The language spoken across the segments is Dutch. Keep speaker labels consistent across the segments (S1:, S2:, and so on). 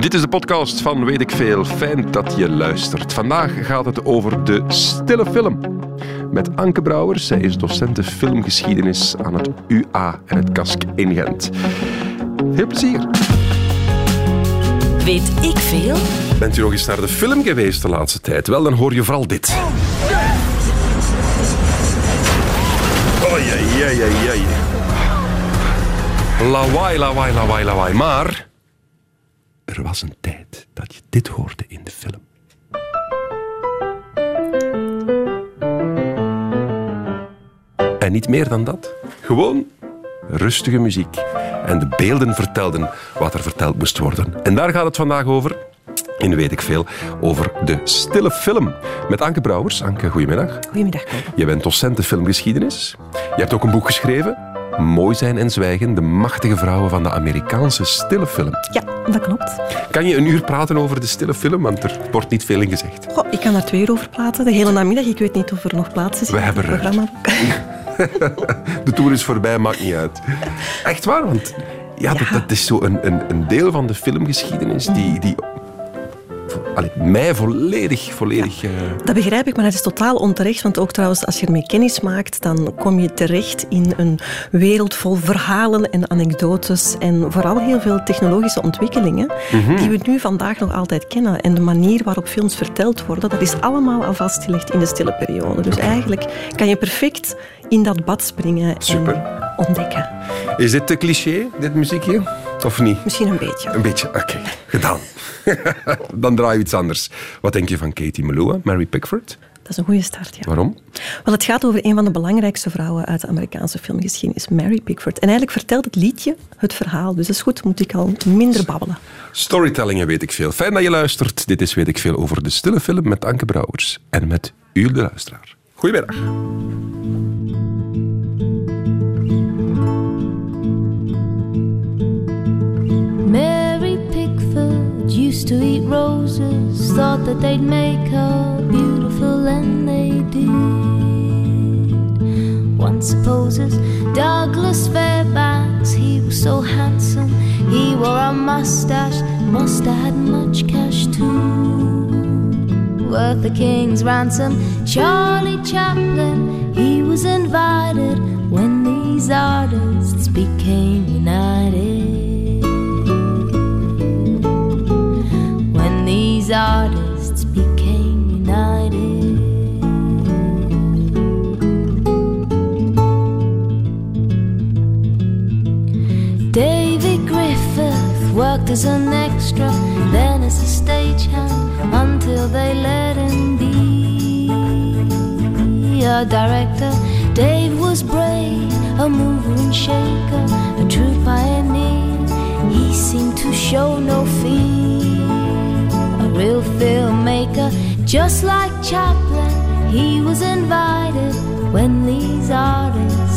S1: Dit is de podcast van Weet ik Veel. Fijn dat je luistert. Vandaag gaat het over de stille film. Met Anke Brouwers. Zij is docenten filmgeschiedenis aan het UA en het KASK in Gent. Heel plezier.
S2: Weet ik veel?
S1: Bent u nog eens naar de film geweest de laatste tijd? Wel, dan hoor je vooral dit. Oei, oei, oei, oei, oei. Lawaai, lawaai, lawaai, lawaai. Maar er was een tijd dat je dit hoorde in de film. En niet meer dan dat. Gewoon rustige muziek. En de beelden vertelden wat er verteld moest worden. En daar gaat het vandaag over. In weet ik veel over de stille film. Met Anke Brouwers. Anke, goedemiddag.
S2: Goedemiddag.
S1: Je bent docent filmgeschiedenis. Je hebt ook een boek geschreven. Mooi zijn en zwijgen, de machtige vrouwen van de Amerikaanse stille film.
S2: Ja, dat klopt.
S1: Kan je een uur praten over de stille film? Want er wordt niet veel in gezegd.
S2: Goh, ik kan daar twee uur over praten, de hele namiddag. Ik weet niet of er nog plaats is
S1: We
S2: in het
S1: hebben ruimte.
S2: programma.
S1: De tour is voorbij, maakt niet uit. Echt waar, want ja, Dat, dat is zo een, een, een deel van de filmgeschiedenis die, die allee, mij volledig, volledig... eh,
S2: Dat begrijp ik, maar het is totaal onterecht. Want ook trouwens, als je ermee kennis maakt, dan kom je terecht in een wereld vol verhalen en anekdotes. En vooral heel veel technologische ontwikkelingen die we nu vandaag nog altijd kennen. En de manier waarop films verteld worden, dat is allemaal al vastgelegd in de stille periode. Dus eigenlijk kan je perfect in dat bad springen
S1: Super.
S2: en ontdekken.
S1: Is dit te cliché, dit muziekje? Of niet?
S2: Misschien een beetje.
S1: Een beetje, oké, gedaan. Dan draai je iets anders. Wat denk je van Katie Melua, Mary Pickford?
S2: Dat is een goede start, ja.
S1: Waarom?
S2: Wel, het gaat over een van de belangrijkste vrouwen uit de Amerikaanse filmgeschiedenis, Mary Pickford. En eigenlijk vertelt het liedje het verhaal. Dus dat is goed, moet ik al minder babbelen.
S1: Storytellingen weet ik veel. Fijn dat je luistert. Dit is Weet ik veel over de stille film met Anke Brouwers. En met u, de luisteraar. Goedemiddag.
S3: Used to eat roses, thought that they'd make her beautiful, and they did. One supposes Douglas Fairbanks, he was so handsome, he wore a mustache, must have had much cash too. Worth the king's ransom, Charlie Chaplin, he was invited when these artists became united. These artists became united. David Griffith worked as an extra, then as a stagehand until they let him be a director. Dave was brave, a mover and shaker, a true pioneer. He seemed to show no fear just like Chaplin. He was invited when these artists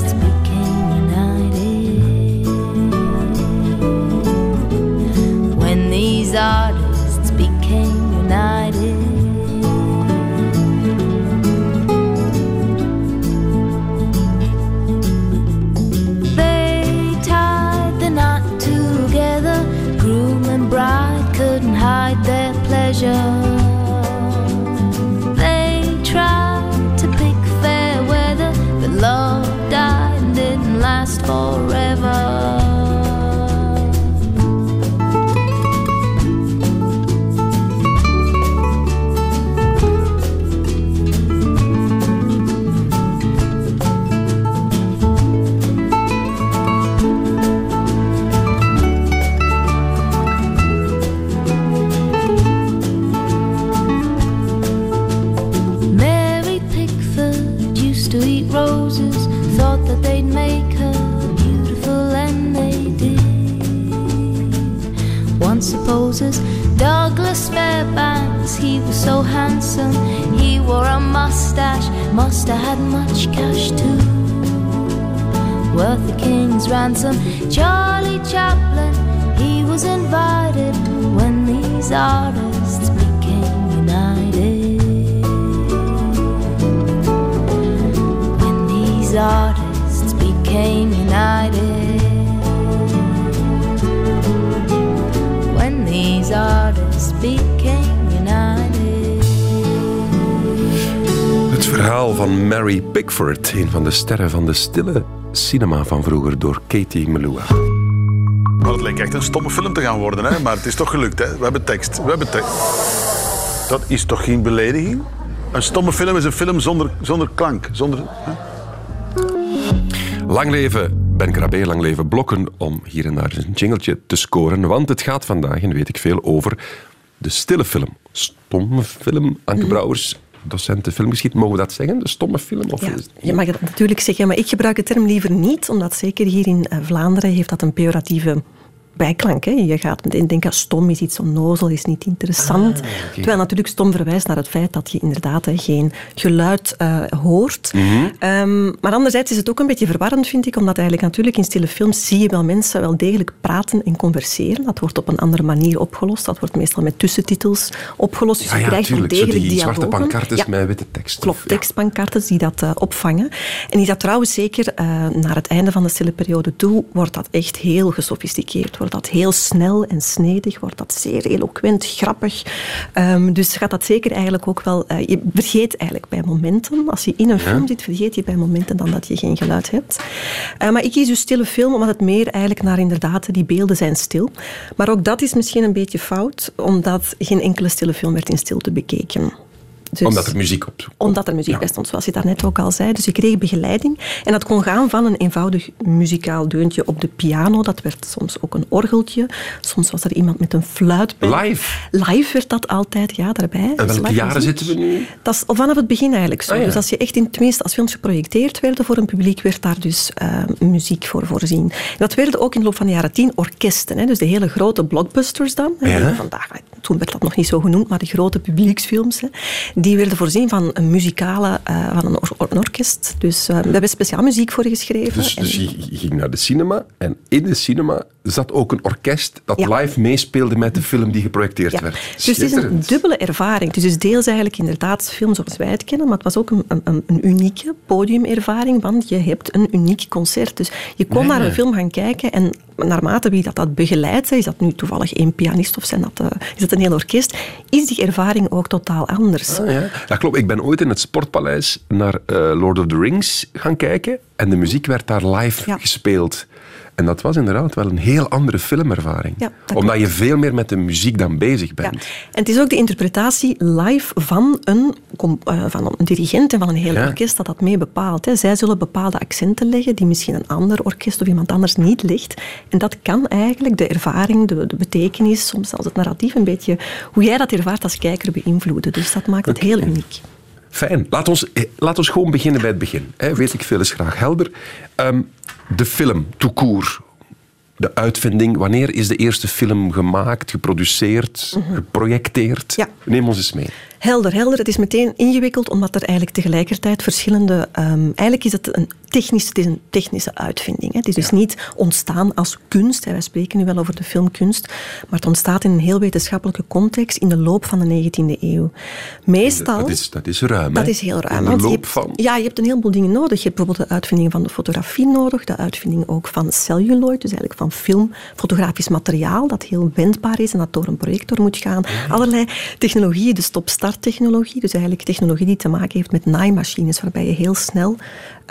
S3: so handsome, he wore a mustache, must have had much cash too. Worth the king's ransom, Charlie Chaplin, he was invited when these artists became united. when these artists became united. When these artists became
S1: verhaal van Mary Pickford, een van de sterren van de stille cinema van vroeger, door Katie Melua.
S4: Maar het leek echt een stomme film te gaan worden, hè? maar het is toch gelukt. Hè? We hebben tekst. We hebben tekst. Dat is toch geen belediging? Een stomme film is een film zonder, zonder klank. Zonder, hè?
S1: Lang leven Ben Krabbe, lang leven Blokken, om hier en daar een jingletje te scoren. Want het gaat vandaag, en weet ik veel, over de stille film. Stomme film, Anke Brouwers, docenten filmgeschied, mogen we dat zeggen? De stomme film? Of
S2: Ja, je mag het natuurlijk zeggen, maar ik gebruik de term liever niet, omdat zeker hier in eh, Vlaanderen heeft dat een pejoratieve bijklank. Hè. Je gaat meteen denken, ah, stom is iets onnozel, is niet interessant.
S1: Ah,
S2: Terwijl natuurlijk stom verwijst naar het feit dat je inderdaad hè, geen geluid eh, hoort.
S1: Mhm.
S2: Ehm, maar anderzijds is het ook een beetje verwarrend, vind ik, omdat eigenlijk natuurlijk in stille films zie je wel mensen wel degelijk praten en converseren. Dat wordt op een andere manier opgelost. Dat wordt meestal met tussentitels opgelost. Dus
S1: Ja,
S2: je krijgt wel
S1: tuurlijk.
S2: Degelijk
S1: die zwarte
S2: dialogen.
S1: pancartes
S2: Ja.
S1: met witte tekst.
S2: Klopt, tekstpancartes die dat eh, opvangen. En is dat trouwens zeker eh, naar het einde van de stille periode toe, wordt dat echt heel gesofisticeerd. Wordt dat heel snel en snedig, wordt dat zeer eloquent, grappig. Ehm, dus gaat dat zeker eigenlijk ook wel... eh, je vergeet eigenlijk bij momenten, als je in een film zit, vergeet je bij momenten dan dat je geen geluid hebt. Eh, maar ik kies dus stille film, omdat het meer eigenlijk naar inderdaad, die beelden zijn stil. Maar ook dat is misschien een beetje fout, omdat geen enkele stille film werd in stilte bekeken. Dus-
S1: Omdat er muziek op komt.
S2: omdat er muziek bij stond, zoals je daarnet ook al zei. Dus je kreeg begeleiding. En dat kon gaan van een eenvoudig muzikaal deuntje op de piano. Dat werd soms ook een orgeltje. Soms was er iemand met een fluit bij.
S1: Live?
S2: Live werd dat altijd, ja, daarbij.
S1: En welke jaren zitten we nu?
S2: Dat is vanaf het begin eigenlijk zo.
S1: Ah, ja.
S2: Dus als je echt in, tenminste als films geprojecteerd werden voor een publiek, werd daar dus eh, muziek voor voorzien. Dat werden ook in de loop van de jaren tien orkesten. Hè, dus de hele grote blockbusters dan. hè,
S1: Ja.
S2: Vandaag, toen werd dat nog niet zo genoemd, maar de grote publieksfilms. Hè, die werden voorzien van een muzikale, eh, van een, or- een orkest. Dus eh, daar werd speciaal muziek voor geschreven.
S1: Dus,
S2: En-
S1: dus je, ging naar de cinema en in de cinema zat ook een orkest dat
S2: Ja.
S1: live meespeelde met de film die geprojecteerd
S2: Ja.
S1: werd.
S2: Dus het is een dubbele ervaring. Dus, dus deels eigenlijk inderdaad film zoals wij het kennen, maar het was ook een, een, een unieke podiumervaring, want je hebt een uniek concert. Dus je kon naar een film gaan kijken en naarmate wie dat, dat begeleidt, is dat nu toevallig één pianist of zijn dat, eh, is dat een heel orkest, is die ervaring ook totaal anders.
S1: Ah, ja. Ja, klopt. Ik ben ooit in het Sportpaleis naar eh, Lord of the Rings gaan kijken en de muziek werd daar live
S2: Ja.
S1: gespeeld. En dat was inderdaad wel een heel andere filmervaring.
S2: Ja,
S1: Omdat je veel meer met de muziek dan bezig
S2: Ja.
S1: bent.
S2: En het is ook de interpretatie live van een, eh, van een dirigent en van een heel
S1: Ja.
S2: orkest dat dat mee bepaalt. Zij zullen bepaalde accenten leggen die misschien een ander orkest of iemand anders niet legt. En dat kan eigenlijk de ervaring, de, de betekenis, soms zelfs het narratief een beetje, hoe jij dat ervaart als kijker beïnvloeden. Dus dat maakt het heel uniek.
S1: Fijn. Laat ons, eh, laat ons gewoon beginnen bij het begin. Weet ik veel is graag helder. Ehm, de film, tout court. De uitvinding. Wanneer is de eerste film gemaakt, geproduceerd, geprojecteerd?
S2: Ja.
S1: Neem ons eens mee.
S2: Helder, helder. Het is meteen ingewikkeld, omdat er eigenlijk tegelijkertijd verschillende... ehm, eigenlijk is het een, technisch, het is een technische uitvinding. Hè. Het is dus niet ontstaan als kunst. Hè. Wij spreken nu wel over de filmkunst. Maar het ontstaat in een heel wetenschappelijke context in de loop van de 19e eeuw. Meestal...
S1: Dat is, dat is ruim.
S2: Dat is heel ruim.
S1: In de loop
S2: hebt,
S1: van...
S2: Ja, je hebt een heleboel dingen nodig. Je hebt bijvoorbeeld de uitvinding van de fotografie nodig, de uitvinding ook van celluloid, dus eigenlijk van film, fotografisch materiaal, dat heel wendbaar is en dat door een projector moet gaan. Allerlei technologieën, de stop-start-technologie, dus eigenlijk technologie die te maken heeft met naaimachines, waarbij je heel snel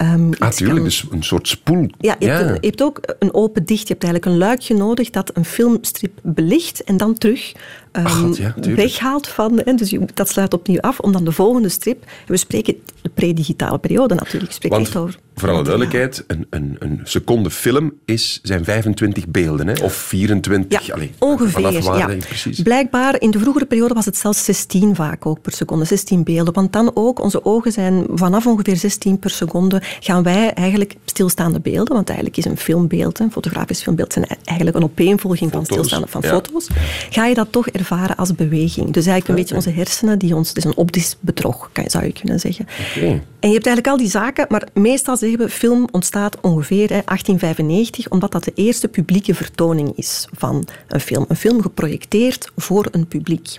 S2: ehm
S1: Ah, tuurlijk.
S2: kan-
S1: Dus een soort spoel.
S2: ja, je, Hebt een, je hebt ook een open dicht. Je hebt eigenlijk een luikje nodig dat een filmstrip belicht en dan terug
S1: Ach, God, ja, tuurlijk.
S2: weghaalt van. Hè, dus je, dat sluit opnieuw af om dan de volgende strip. We spreken de pre-digitale periode natuurlijk. Ik spreek
S1: Want
S2: echt over.
S1: voor alle duidelijkheid, een, een, een seconde film is, zijn 25 beelden. Hè? Of 24.
S2: Ja,
S1: allee,
S2: ongeveer.
S1: Vanaf waar
S2: ja.
S1: precies.
S2: Blijkbaar, in de vroegere periode was het zelfs 16 vaak ook per seconde, 16 beelden. Want dan ook, onze ogen zijn vanaf ongeveer 16 per seconde, gaan wij eigenlijk stilstaande beelden, want eigenlijk is een filmbeeld, een fotografisch filmbeeld, zijn eigenlijk een opeenvolging van stilstaande van
S1: ja.
S2: foto's, ga je dat toch ervaren als beweging. Dus eigenlijk een beetje onze hersenen, die ons, het is een optisch bedrog, zou je kunnen zeggen. En je hebt eigenlijk al die zaken, maar meestal zeggen we film ontstaat ongeveer hè, 1895, omdat dat de eerste publieke vertoning is van een film. Een film geprojecteerd voor een publiek.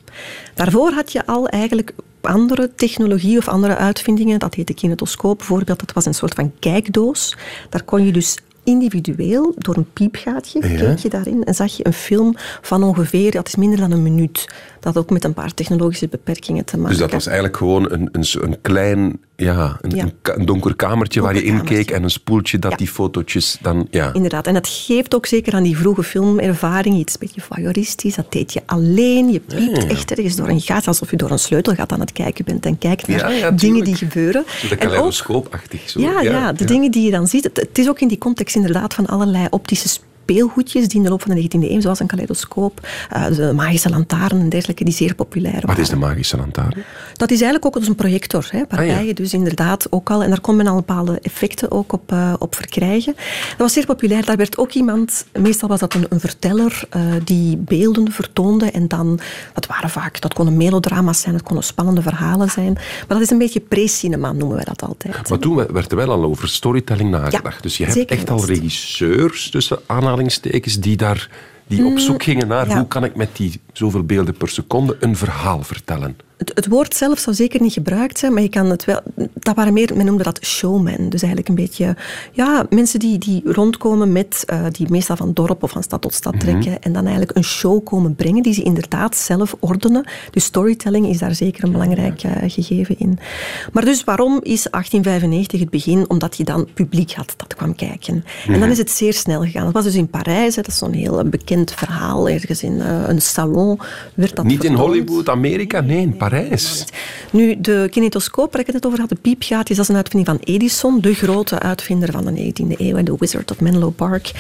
S2: Daarvoor had je al eigenlijk andere technologie of andere uitvindingen. Dat heette kinetoscoop bijvoorbeeld. Dat was een soort van kijkdoos. Daar kon je dus individueel, door een piepgaatje, keek je daarin en zag je een film van ongeveer, dat is minder dan een minuut. Dat had ook met een paar technologische beperkingen te maken.
S1: Dus dat was eigenlijk gewoon een, een, een klein, ja, een,
S2: Ja.
S1: een donker kamertje waar je
S2: Donker
S1: in keek
S2: kamertje.
S1: en een spoeltje dat
S2: Ja.
S1: die fotootjes dan, ja.
S2: Inderdaad, en dat geeft ook zeker aan die vroege filmervaring iets een beetje voyeuristisch. Dat deed je alleen, je piept echt ergens door een gat, alsof je door een sleutelgat aan het kijken bent en kijkt naar dingen die gebeuren. Ook-
S1: kaleidoscoopachtig. Zo.
S2: Ja, ja, de dingen die je dan ziet. Het, het is ook in die context inderdaad van allerlei optische speelgoedjes die in de loop van de 19e eeuw, zoals een kaleidoscoop, eh, de magische lantaarn en dergelijke, die zeer populair waren.
S1: Wat is de magische lantaarn?
S2: Dat is eigenlijk ook een projector, hè, waarbij
S1: Ah, ja.
S2: je dus inderdaad ook al, en daar kon men al bepaalde effecten ook op, eh, op verkrijgen. Dat was zeer populair. Daar werd ook iemand, meestal was dat een, een verteller, eh, die beelden vertoonde. En dan, dat waren vaak, dat konden melodrama's zijn, dat konden spannende verhalen zijn. Maar dat is een beetje pre-cinema, noemen wij dat altijd.
S1: Maar toen werd er wel al over storytelling nagedacht.
S2: Ja,
S1: dus je hebt echt al regisseurs, tussen aanhalingstekens, die daar die op zoek gingen naar
S2: Mm, ja.
S1: hoe kan ik met die zoveel beelden per seconde een verhaal vertellen.
S2: Het, het woord zelf zou zeker niet gebruikt zijn, maar je kan het wel. Dat waren meer, men noemde dat showmen. Dus eigenlijk een beetje, ja, mensen die, die rondkomen met, eh, die meestal van dorp of van stad tot stad trekken en dan eigenlijk een show komen brengen die ze inderdaad zelf ordenen. Dus storytelling is daar zeker een belangrijk eh, gegeven in. Maar dus waarom is 1895 het begin? Omdat je dan publiek had dat kwam kijken. En dan is het zeer snel gegaan. Dat was dus in Parijs, hè, dat is zo'n heel bekend verhaal. Ergens in eh, een salon werd dat
S1: Niet in. Hollywood, Amerika, nee, in Parijs.
S2: Nu, de kinetoscoop waar ik het net over had, de piepgaatjes, dat is een uitvinding van Edison, de grote uitvinder van de 19e eeuw, en de Wizard of Menlo Park.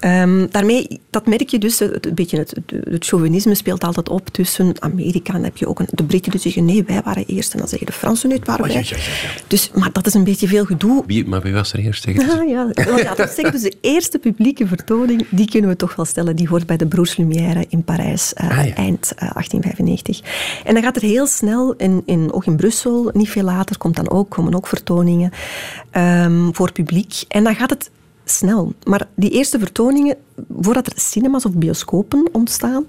S2: Ehm, daarmee, dat merk je dus, het, een beetje het, het chauvinisme speelt altijd op tussen Amerika, en heb je ook een, de Britten die zeggen, nee, wij waren eerst, en dan zeggen de Fransen, het waren
S1: Oh,
S2: wij.
S1: ja, ja, ja,
S2: Dus, maar dat is een beetje veel gedoe.
S1: Wie, maar wie was er eerst?
S2: Ah, ja, ja, dat zeg ik dus de eerste publieke vertoning, die kunnen we toch wel stellen. Die hoort bij de Broers Lumière in Parijs eh,
S1: Ah,
S2: eind eh, 1895. En dan gaat het heel snel, in, in, ook in Brussel, niet veel later, komt dan ook, komen ook vertoningen ehm, voor publiek. En dan gaat het snel. Maar die eerste vertoningen, voordat er cinemas of bioscopen ontstaan,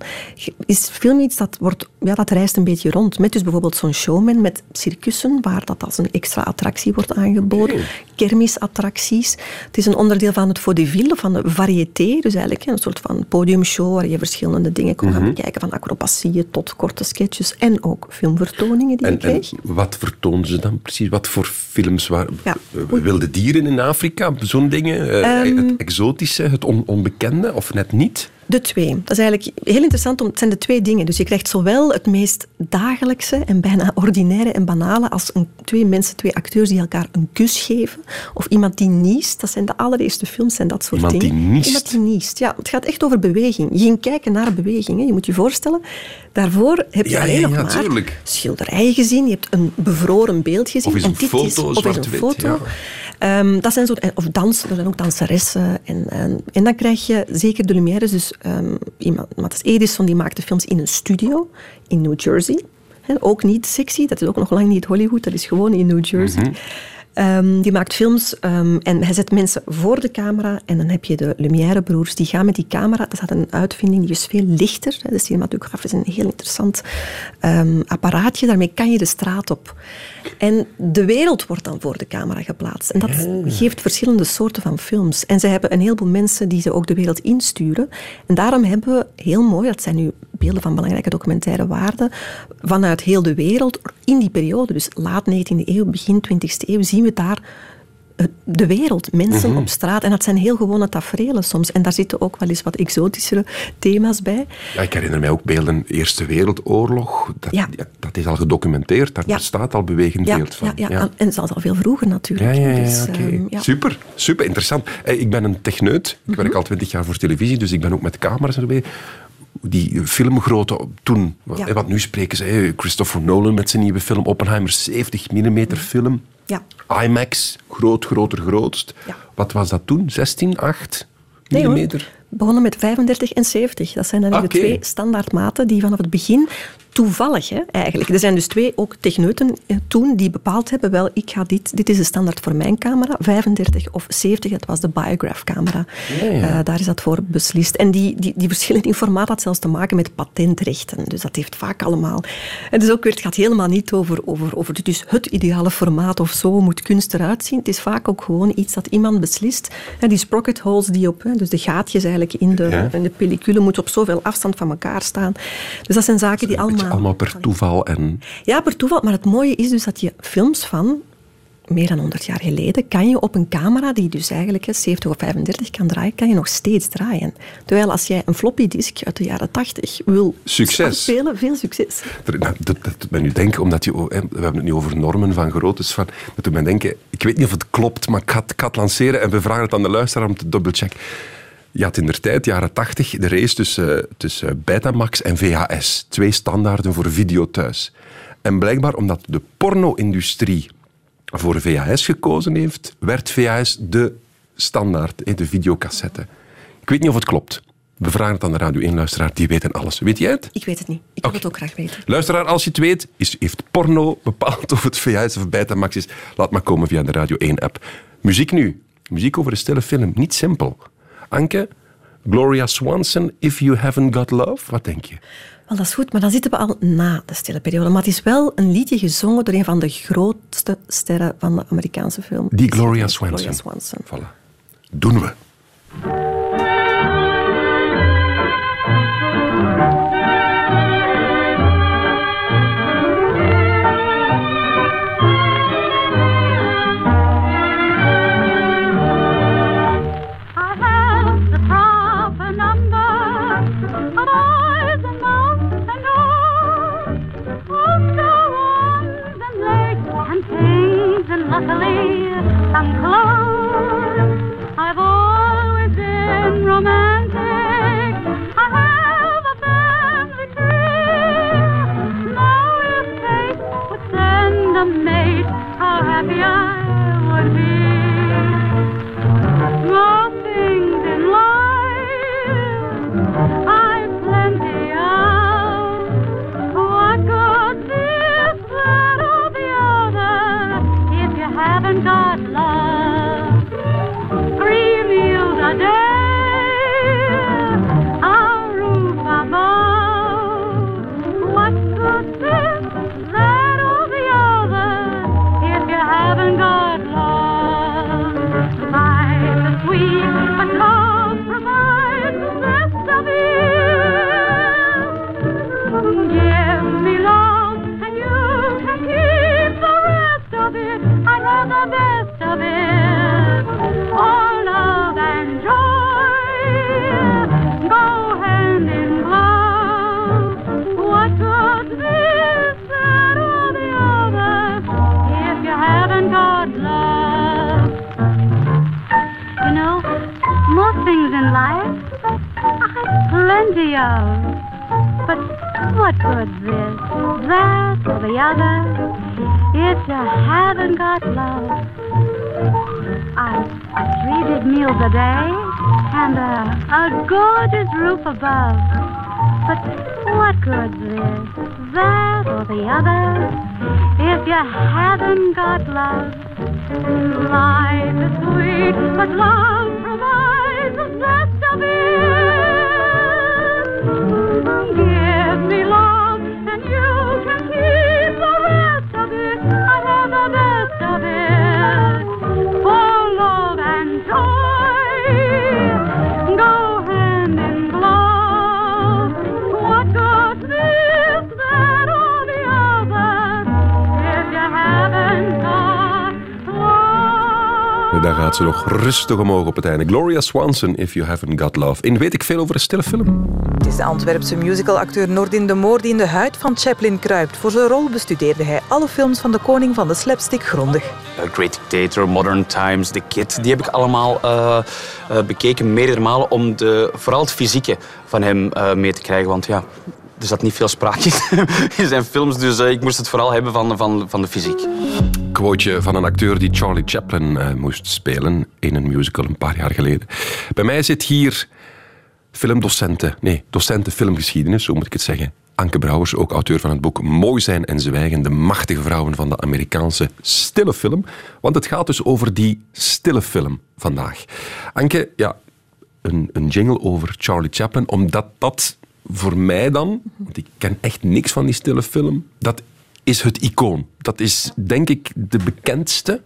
S2: is film iets dat, wordt, ja, dat reist een beetje rond. Met dus bijvoorbeeld zo'n showman met circussen, waar dat als een extra attractie wordt aangeboden. Kermisattracties. Het is een onderdeel van het vaudeville, van de variété. Dus eigenlijk een soort van podiumshow waar je verschillende dingen kon
S1: Mhm.
S2: gaan bekijken. Van acrobacieën tot korte sketches en ook filmvertoningen die je
S1: En, wat vertoonden ze dan precies? Wat voor films waren
S2: Ja.
S1: eh, wilde dieren in Afrika? Zo'n dingen? Eh,
S2: Ehm.
S1: het exotische, het on- onbekende of net niet?
S2: De twee. Dat is eigenlijk heel interessant. Om, het zijn de twee dingen. Dus je krijgt zowel het meest dagelijkse en bijna ordinaire en banale als een, twee mensen, twee acteurs die elkaar een kus geven. Of iemand die niest. Dat zijn de allereerste films en dat soort
S1: Iemand die
S2: dingen.
S1: niest?
S2: Iemand die niest. Ja, het gaat echt over beweging. Je ging kijken naar beweging. Hè. Je moet je voorstellen, daarvoor heb je
S1: Ja,
S2: alleen
S1: ja,
S2: nog maar
S1: tuurlijk.
S2: schilderijen gezien. Je hebt een bevroren beeld gezien.
S1: Of is
S2: en
S1: een
S2: dit
S1: foto,
S2: is, of is een foto.
S1: ja.
S2: Ehm, dat zijn zo, of dansen, er zijn ook danseressen. En, en, dan krijg je zeker de Lumières. Dus ehm, iemand, Edison die maakte films in een studio in New Jersey. Ook niet sexy, dat is ook nog lang niet Hollywood, dat is gewoon in New Jersey.
S1: Mhm.
S2: Ehm, die maakt films ehm, en hij zet mensen voor de camera. En dan heb je de Lumière-broers, die gaan met die camera. Dat is een uitvinding, die is veel lichter. De cinematograaf is een heel interessant ehm, apparaatje. Daarmee kan je de straat op. En de wereld wordt dan voor de camera geplaatst. En dat geeft verschillende soorten van films. En ze hebben een heleboel mensen die ze ook de wereld insturen. En daarom hebben we heel mooi, dat zijn nu beelden van belangrijke documentaire waarde, vanuit heel de wereld in die periode, dus laat 19e eeuw, begin 20e eeuw, zien we daar eh, de wereld, mensen op straat. En dat zijn heel gewone tafereelen soms. En daar zitten ook wel eens wat exotischere thema's bij.
S1: Ja, ik herinner mij ook beelden Eerste Wereldoorlog. Dat,
S2: Ja.
S1: ja, dat is al gedocumenteerd. Daar
S2: Ja.
S1: bestaat al bewegend beeld van.
S2: ja, ja, en zelfs al veel vroeger natuurlijk.
S1: ja, ja,
S2: Dus, ehm.
S1: Super, super interessant. Eh, Ik ben een techneut. Ik werk al twintig jaar voor televisie, dus ik ben ook met camera's erbij. Die filmgrootte toen,
S2: Ja.
S1: want nu spreken ze, Christopher Nolan met zijn nieuwe film Oppenheimer, 70 mm film.
S2: Ja.
S1: IMAX, groot, groter, grootst.
S2: Ja.
S1: Wat was dat toen? 16, 8
S2: Nee, hoor. Begonnen met 35 en 70. Dat zijn dan de twee standaardmaten die vanaf het begin toevallig hè, eigenlijk. Er zijn dus twee ook techneuten eh, toen die bepaald hebben, wel, ik ga dit, dit is de standaard voor mijn camera, 35 of 70, dat was de Biograph camera. Eh, daar is dat voor beslist. En die, die, die verschillen in formaat had zelfs te maken met patentrechten. Dus dat heeft vaak allemaal... En dus ook weer, het gaat helemaal niet over, over, over dit is het ideale formaat of zo moet kunst eruit zien. Het is vaak ook gewoon iets dat iemand beslist. En die sprocket holes die op, hè, dus de gaatjes eigenlijk in de, in de pellicule, moeten op zoveel afstand van elkaar staan. Dus dat zijn zaken die allemaal...
S1: Allemaal per toeval en...
S2: Ja, per toeval. Maar het mooie is dus dat je films van meer dan 100 jaar geleden, kan je op een camera die dus eigenlijk 70 of 35 kan draaien, kan je nog steeds draaien. Terwijl als jij een floppy disk uit de jaren 80 wil
S1: Succes.
S2: spelen, veel succes.
S1: Nou, Dat, doet mij nu denken, omdat je, we hebben het nu over normen van groottes. Van, dat doet mij denken, ik weet niet of het klopt, maar ik ga, het- ik ga het lanceren en we vragen het aan de luisteraar om te dubbelchecken. Je had in de tijd, jaren 80, de race tussen, tussen Betamax en VHS. Twee standaarden voor video thuis. En blijkbaar omdat de porno-industrie voor VHS gekozen heeft, werd VHS de standaard, eh, de videocassette. Ik weet niet of het klopt. We vragen het aan de Radio 1-luisteraar, die weten alles. Weet jij het?
S2: Ik weet het niet. Ik wil het ook graag weten.
S1: Luisteraar, als je het weet, is, heeft porno bepaald of het VHS of Betamax is? Laat maar komen via de Radio 1-app. Muziek nu. Muziek over een stille film. Niet simpel. Anke, Gloria Swanson, If You Haven't Got Love. Wat denk je?
S2: Wel, dat is goed, maar dan zitten we al na de stille periode. Maar het is wel een liedje gezongen door een van de grootste sterren van de Amerikaanse film.
S1: Die Gloria Swanson.
S2: Gloria Swanson.
S1: Voilà. Doen we.
S5: Plenty of. But what good's this, that, or the other if you haven't got love? I, I three big meals a day and a, a gorgeous roof above. But what good's this, that, or the other if you haven't got love? Life is sweet, but love me love,
S1: Daar gaat ze nog rustig omhoog op het einde. Gloria Swanson, If You Haven't Got Love. En weet ik veel over een stille film?
S6: Het is de Antwerpse musicalacteur Nordin de Moor die in de huid van Chaplin kruipt. Voor zijn rol bestudeerde hij alle films van de koning van de slapstick grondig.
S7: Uh, Great Dictator, Modern Times, The Kid. Die heb ik allemaal eh, eh, bekeken meerdere malen om de, vooral het fysieke van hem eh, mee te krijgen. Want ja, er zat niet veel sprake in- in zijn films, dus ik moest het vooral hebben van, van, van de fysiek.
S1: Quoteje van een acteur die Charlie Chaplin eh, moest spelen in een musical een paar jaar geleden. Bij mij zit hier filmdocenten, nee, docenten filmgeschiedenis, zo moet ik het zeggen. Anke Brouwers, ook auteur van het boek Mooi zijn en zwijgen, de machtige vrouwen van de Amerikaanse stille film. Want het gaat dus over die stille film vandaag. Anke, ja, een, een jingle over Charlie Chaplin, omdat dat voor mij dan, want ik ken echt niks van die stille film, dat is het icoon. Dat is denk ik de bekendste,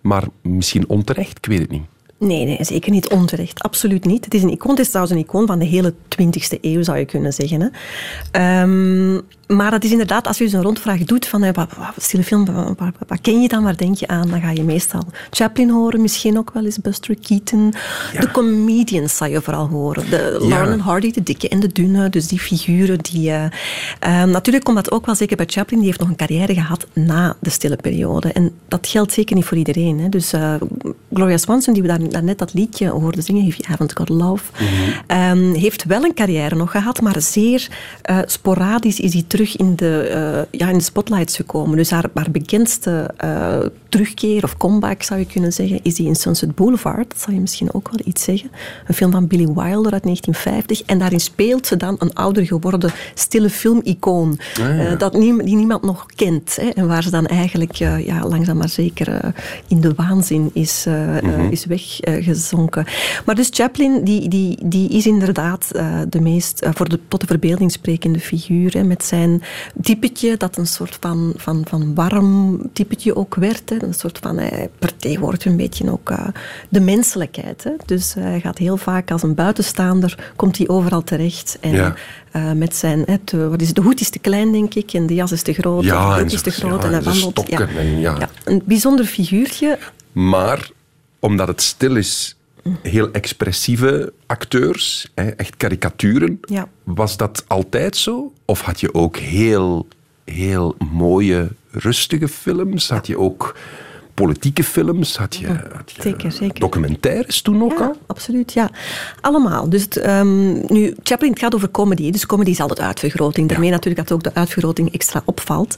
S1: maar misschien onterecht, ik weet het niet.
S2: Nee, nee, zeker niet onterecht. Absoluut niet. Het is een icoon, het is trouwens een icoon van de hele 20e eeuw, zou je kunnen zeggen. Hè. Ehm, maar dat is inderdaad, als je dus een rondvraag doet van eh, wat, wat, stille film, wat, wat, wat ken je dan, waar denk je aan? Dan ga je meestal Chaplin horen, misschien ook wel eens Buster Keaton. De comedians zal je vooral horen. De
S1: Ja.
S2: Lauren en Hardy, de dikke en de dunne, dus die figuren. Die, eh, ehm, natuurlijk komt dat ook wel zeker bij Chaplin, die heeft nog een carrière gehad na de stille periode. En dat geldt zeker niet voor iedereen. Hè. Dus eh, Gloria Swanson, die we daar, daarnet dat liedje hoorden zingen, If You Haven't Got Love, ehm, heeft wel een carrière nog gehad, maar zeer eh, sporadisch is hij terug in de, eh, ja, in de spotlights gekomen. Dus haar, haar bekendste eh, terugkeer of comeback, zou je kunnen zeggen, is die in Sunset Boulevard. Dat zal je misschien ook wel iets zeggen. Een film van Billy Wilder uit 1950. En daarin speelt ze dan een ouder geworden stille filmicoon. eh, dat die niemand nog kent. Hè, en waar ze dan eigenlijk ja, langzaam maar zeker in de waanzin is, eh, is weggezonken. maar dus Chaplin, die, die, die is inderdaad de meest voor de, tot de verbeelding sprekende figuur. Hè, met zijn typetje, dat een soort van, van, van warm typetje ook werd. Hè, een soort van, hij vertegenwoordigt een beetje ook eh, de menselijkheid. Hè. Dus eh, hij gaat heel vaak als een buitenstaander, komt hij overal terecht. En
S1: Ja.
S2: eh, met zijn, wat is het, de hoed is te klein, denk ik, en de jas is te groot,
S1: Ja,
S2: de broek is te groot,
S1: ja,
S2: en hij wandelt.
S1: stokken en ja.
S2: een bijzonder figuurtje.
S1: Maar omdat het stil is, heel expressieve acteurs, echt karikaturen,
S2: Ja.
S1: was dat altijd zo? Of had je ook heel, heel mooie, rustige films? Had je ook politieke films? Had je, had je
S2: zeker, zeker.
S1: documentaires toen ook
S2: Ja,
S1: al?
S2: absoluut, ja. Allemaal. Dus het, ehm, nu, Chaplin, het gaat over comedy, dus comedy is altijd uitvergroting. Daarmee natuurlijk dat ook de uitvergroting extra opvalt.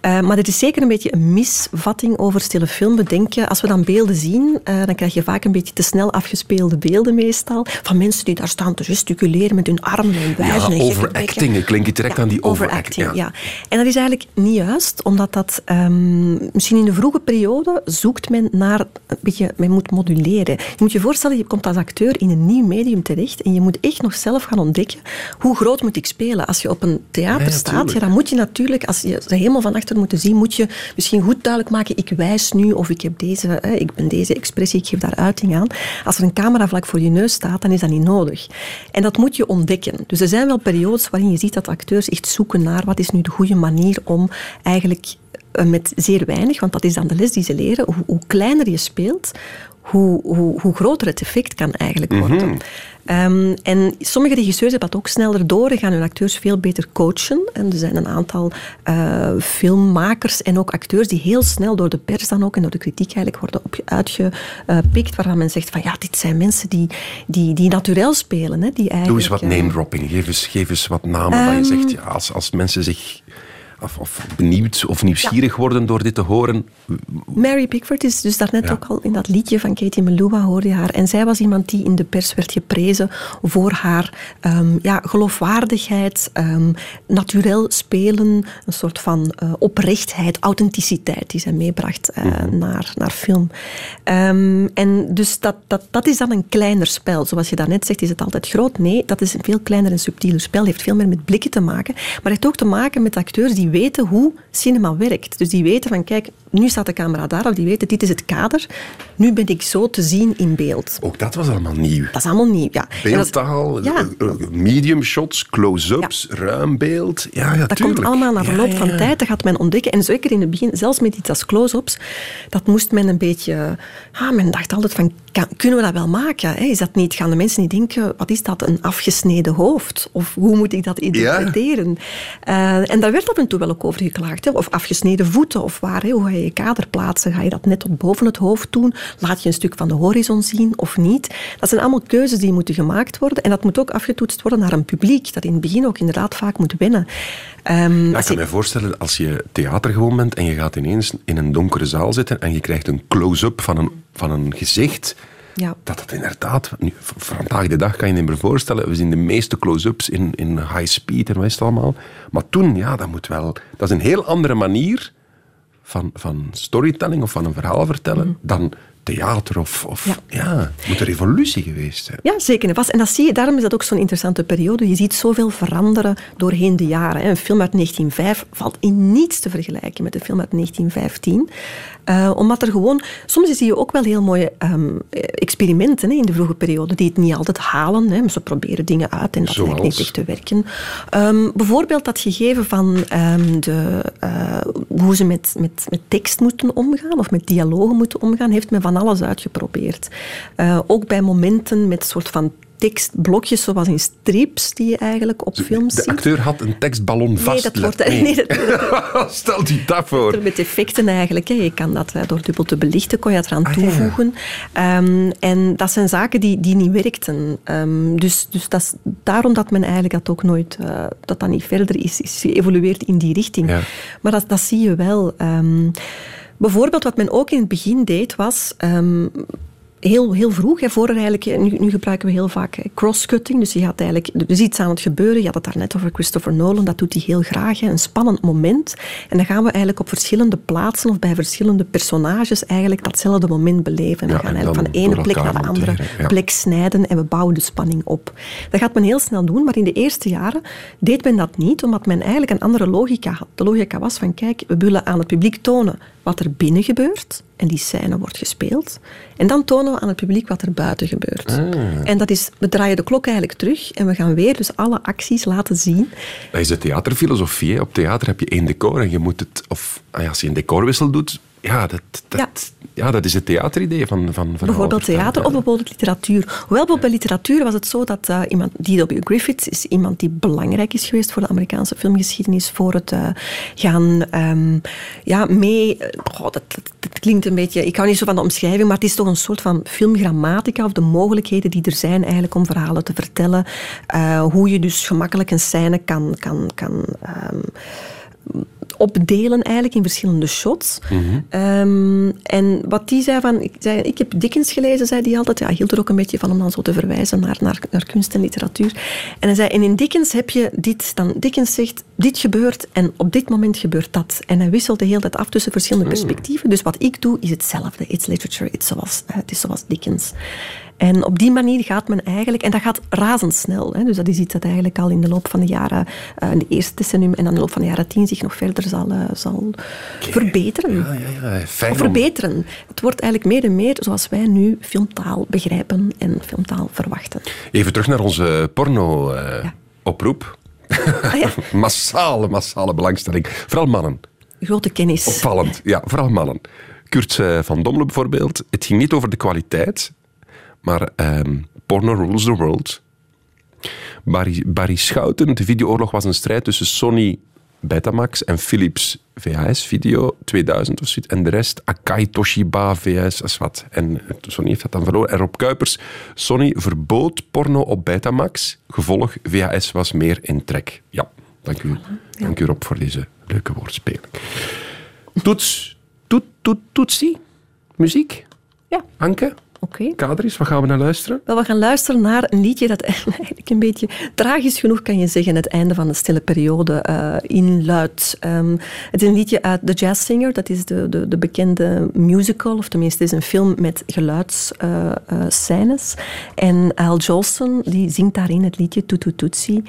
S2: Eh, maar het is zeker een beetje een misvatting over stille film. We denken, als we dan beelden zien, eh, dan krijg je vaak een beetje te snel afgespeelde beelden meestal, van mensen die daar staan te gesticuleren met hun armen en wijzen.
S1: Ja,
S2: en
S1: overacting. Ik klink direct
S2: Ja,
S1: aan die overacting.
S2: ja. En dat is eigenlijk niet juist, omdat dat ehm, misschien in de vroege periode zoekt men naar een beetje, men moet moduleren. Je moet je voorstellen, je komt als acteur in een nieuw medium terecht en je moet echt nog zelf gaan ontdekken hoe groot moet ik spelen. Als je op een theater
S1: Ja,
S2: staat, ja, dan moet je natuurlijk, als je ze helemaal van achter moet zien, moet je misschien goed duidelijk maken, ik wijs nu of ik heb deze, hè, ik ben deze expressie, ik geef daar uiting aan. Als er een camera vlak voor je neus staat, dan is dat niet nodig. En dat moet je ontdekken. Dus er zijn wel periodes waarin je ziet dat acteurs echt zoeken naar wat is nu de goede manier om eigenlijk met zeer weinig, want dat is dan de les die ze leren, hoe, hoe kleiner je speelt, hoe, hoe, hoe groter het effect kan eigenlijk worden. Ehm, en sommige regisseurs hebben dat ook sneller door en gaan hun acteurs veel beter coachen. En er zijn een aantal eh, filmmakers en ook acteurs die heel snel door de pers dan ook en door de kritiek eigenlijk worden op, uitgepikt, waarvan men zegt van ja, dit zijn mensen die, die, die naturel spelen. Hè, die eigenlijk,
S1: Doe eens wat
S2: eh,
S1: name dropping. Geef eens, geef eens wat namen waar je
S2: Ehm.
S1: zegt, ja, als, als mensen zich of, of benieuwd of nieuwsgierig worden door dit te horen.
S2: Mary Pickford is dus daarnet
S1: Ja.
S2: ook al in dat liedje van Katie Melua hoorde je haar. En zij was iemand die in de pers werd geprezen voor haar ehm, ja, geloofwaardigheid, ehm naturel spelen, een soort van eh, oprechtheid, authenticiteit die zij meebracht eh, naar, naar film. Ehm, en dus dat, dat, dat is dan een kleiner spel. Zoals je daarnet zegt, is het altijd groot. Nee, dat is een veel kleiner en subtieler spel. heeft veel meer met blikken te maken. Maar heeft ook te maken met acteurs die weten hoe cinema werkt. Dus die weten van, kijk, nu staat de camera daar, of die weten, dit is het kader. Nu ben ik zo te zien in beeld.
S1: Ook dat was allemaal nieuw.
S2: Dat is allemaal nieuw, ja.
S1: Beeldtaal,
S2: Ja.
S1: eh, eh, medium shots, close-ups, ruim beeld. Ja, ja,
S2: Dat
S1: tuurlijk.
S2: komt allemaal na verloop van tijd. Dat gaat men ontdekken. En zeker in het begin, zelfs met iets als close-ups, dat moest men een beetje... Ah, men dacht altijd van, kan- kunnen we dat wel maken? Hè? Is dat niet, gaan de mensen niet denken, wat is dat, een afgesneden hoofd? Of hoe moet ik dat interpreteren? Eh, en daar werd af en toe wel ook over geklaagd. Hè? Of afgesneden voeten, of waar, hè? hoe ga je je kader plaatsen? Ga je dat net tot boven het hoofd doen? Laat je een stuk van de horizon zien of niet? Dat zijn allemaal keuzes die moeten gemaakt worden. En dat moet ook afgetoetst worden naar een publiek, dat in het begin ook inderdaad vaak moet wennen. Ehm,
S1: Ja, ik kan
S2: je-
S1: me voorstellen, als je theater gewoon bent en je gaat ineens in een donkere zaal zitten en je krijgt een close-up van een, van een gezicht,
S2: Ja.
S1: Dat dat inderdaad... Nu, vandaag de dag kan je je niet meer voorstellen. We zien de meeste close-ups in, in high speed en wat is het allemaal. Maar toen, ja, dat moet wel... Dat is een heel andere manier van, van storytelling of van een verhaal vertellen dan theater of... of
S2: Ja.
S1: ja. het moet een revolutie geweest zijn.
S2: Ja, zeker en vast. En dat zie je, daarom is dat ook zo'n interessante periode. Je ziet zoveel veranderen doorheen de jaren. Een film uit 1905 valt in niets te vergelijken met een film uit 1915. Eh, omdat er gewoon... Soms zie je ook wel heel mooie ehm, experimenten hè, in de vroege periode die het niet altijd halen. Hè. Ze proberen dingen uit en dat lijkt niet echt te werken. Ehm, bijvoorbeeld dat gegeven van ehm, de, eh, hoe ze met, met, met tekst moeten omgaan of met dialogen moeten omgaan, heeft men van alles uitgeprobeerd. Eh, ook bij momenten met soort van tekstblokjes, zoals in strips, die je eigenlijk op films
S1: De
S2: ziet.
S1: acteur had een tekstballon vast.
S2: Nee, dat wordt... Nee, dat,
S1: Stel je dat voor.
S2: met effecten eigenlijk. Hè. Je kan dat eh, door dubbel te belichten, kon je dat eraan
S1: Ah, ja.
S2: toevoegen. Ehm, en dat zijn zaken die, die niet werkten. Ehm, dus dus dat is daarom dat men eigenlijk dat ook nooit, eh, dat dat niet verder is, is geëvolueerd in die richting.
S1: Ja.
S2: Maar dat, dat zie je wel. Ehm, bijvoorbeeld wat men ook in het begin deed, was... ehm, Heel, heel vroeg, hè, voor eigenlijk, nu, nu gebruiken we heel vaak hè, crosscutting. Dus je gaat eigenlijk, is iets aan het gebeuren. Je had het daarnet over Christopher Nolan, dat doet hij heel graag. Hè, een spannend moment. En dan gaan we eigenlijk op verschillende plaatsen of bij verschillende personages eigenlijk datzelfde moment beleven. We gaan
S1: en
S2: eigenlijk van de ene plek naar de andere
S1: monteren, ja.
S2: plek snijden en we bouwen de spanning op. Dat gaat men heel snel doen, maar in de eerste jaren deed men dat niet, omdat men eigenlijk een andere logica had. De logica was van, kijk, we willen aan het publiek tonen wat er binnen gebeurt, en die scène wordt gespeeld. En dan tonen we aan het publiek wat er buiten gebeurt.
S1: Ah.
S2: En dat is, we draaien de klok eigenlijk terug en we gaan weer dus alle acties laten zien.
S1: Dat is de theaterfilosofie. hè. Op theater heb je één decor en je moet het... Of ah ja, als je een decorwissel doet, ja, dat, dat, ja. dat is het theateridee van, van verhaal
S2: Bijvoorbeeld theater of bijvoorbeeld literatuur. Hoewel bij literatuur was het zo dat eh, iemand, D.W. Griffith is iemand die belangrijk is geweest voor de Amerikaanse filmgeschiedenis, voor het eh, gaan ehm, ja, mee... goh, dat, dat, dat klinkt een beetje... Ik hou niet zo van de omschrijving, maar het is toch een soort van filmgrammatica of de mogelijkheden die er zijn eigenlijk om verhalen te vertellen. Hoe je dus gemakkelijk een scène kan... kan, kan ehm, opdelen eigenlijk in verschillende shots. Ehm, en wat die zei van... Ik, zei, ik heb Dickens gelezen, zei hij altijd. Ja, hij hield er ook een beetje van om dan zo te verwijzen naar, naar, naar kunst en literatuur. En hij zei, en in Dickens heb je dit. Dan Dickens zegt, dit gebeurt en op dit moment gebeurt dat. En hij wisselt de hele tijd af tussen verschillende perspectieven. Dus wat ik doe, is hetzelfde. It's literature, it's zoals, eh, het is zoals Dickens. En op die manier gaat men eigenlijk, en dat gaat razendsnel. Hè, dus dat is iets dat eigenlijk al in de loop van de jaren, eh, in de eerste decennium en dan in de loop van de jaren tien zich nog verder zal, eh, zal verbeteren.
S1: Ja, ja, ja. Fijn
S2: Of
S1: om-
S2: verbeteren. Het wordt eigenlijk meer en meer zoals wij nu filmtaal begrijpen en filmtaal verwachten.
S1: Even terug naar onze porno-oproep.
S2: Ah ja,
S1: massale, massale belangstelling. Vooral mannen.
S2: grote kennis.
S1: Opvallend. Ja, vooral mannen. Kurt eh, van Dommelen bijvoorbeeld. Het ging niet over de kwaliteit, maar ehm, porno rules the world. Barry, Barry Schouten, de videooorlog was een strijd tussen Sony Betamax en Philips VHS Video 2000 of zoiets. En de rest Akai Toshiba VHS, als wat. En Sony heeft dat dan verloren. En Rob Kuipers, Sony verbood porno op Betamax. Gevolg, VHS was meer in trek. Ja, dank u, dank u Rob voor deze leuke woordspeling. Toets, toet, toet, toetsie, muziek.
S2: Ja,
S1: Anke,
S2: oké.
S1: Kadris, wat gaan we naar luisteren?
S2: Wel, we gaan luisteren naar een liedje dat eigenlijk een beetje tragisch genoeg, kan je zeggen, het einde van de stille periode eh, inluidt. Ehm, het is een liedje uit The Jazz Singer, dat is de, de, de bekende musical, of tenminste het is een film met geluidsscènes. en Al Jolson, die zingt daarin het liedje Tutu Tutsi.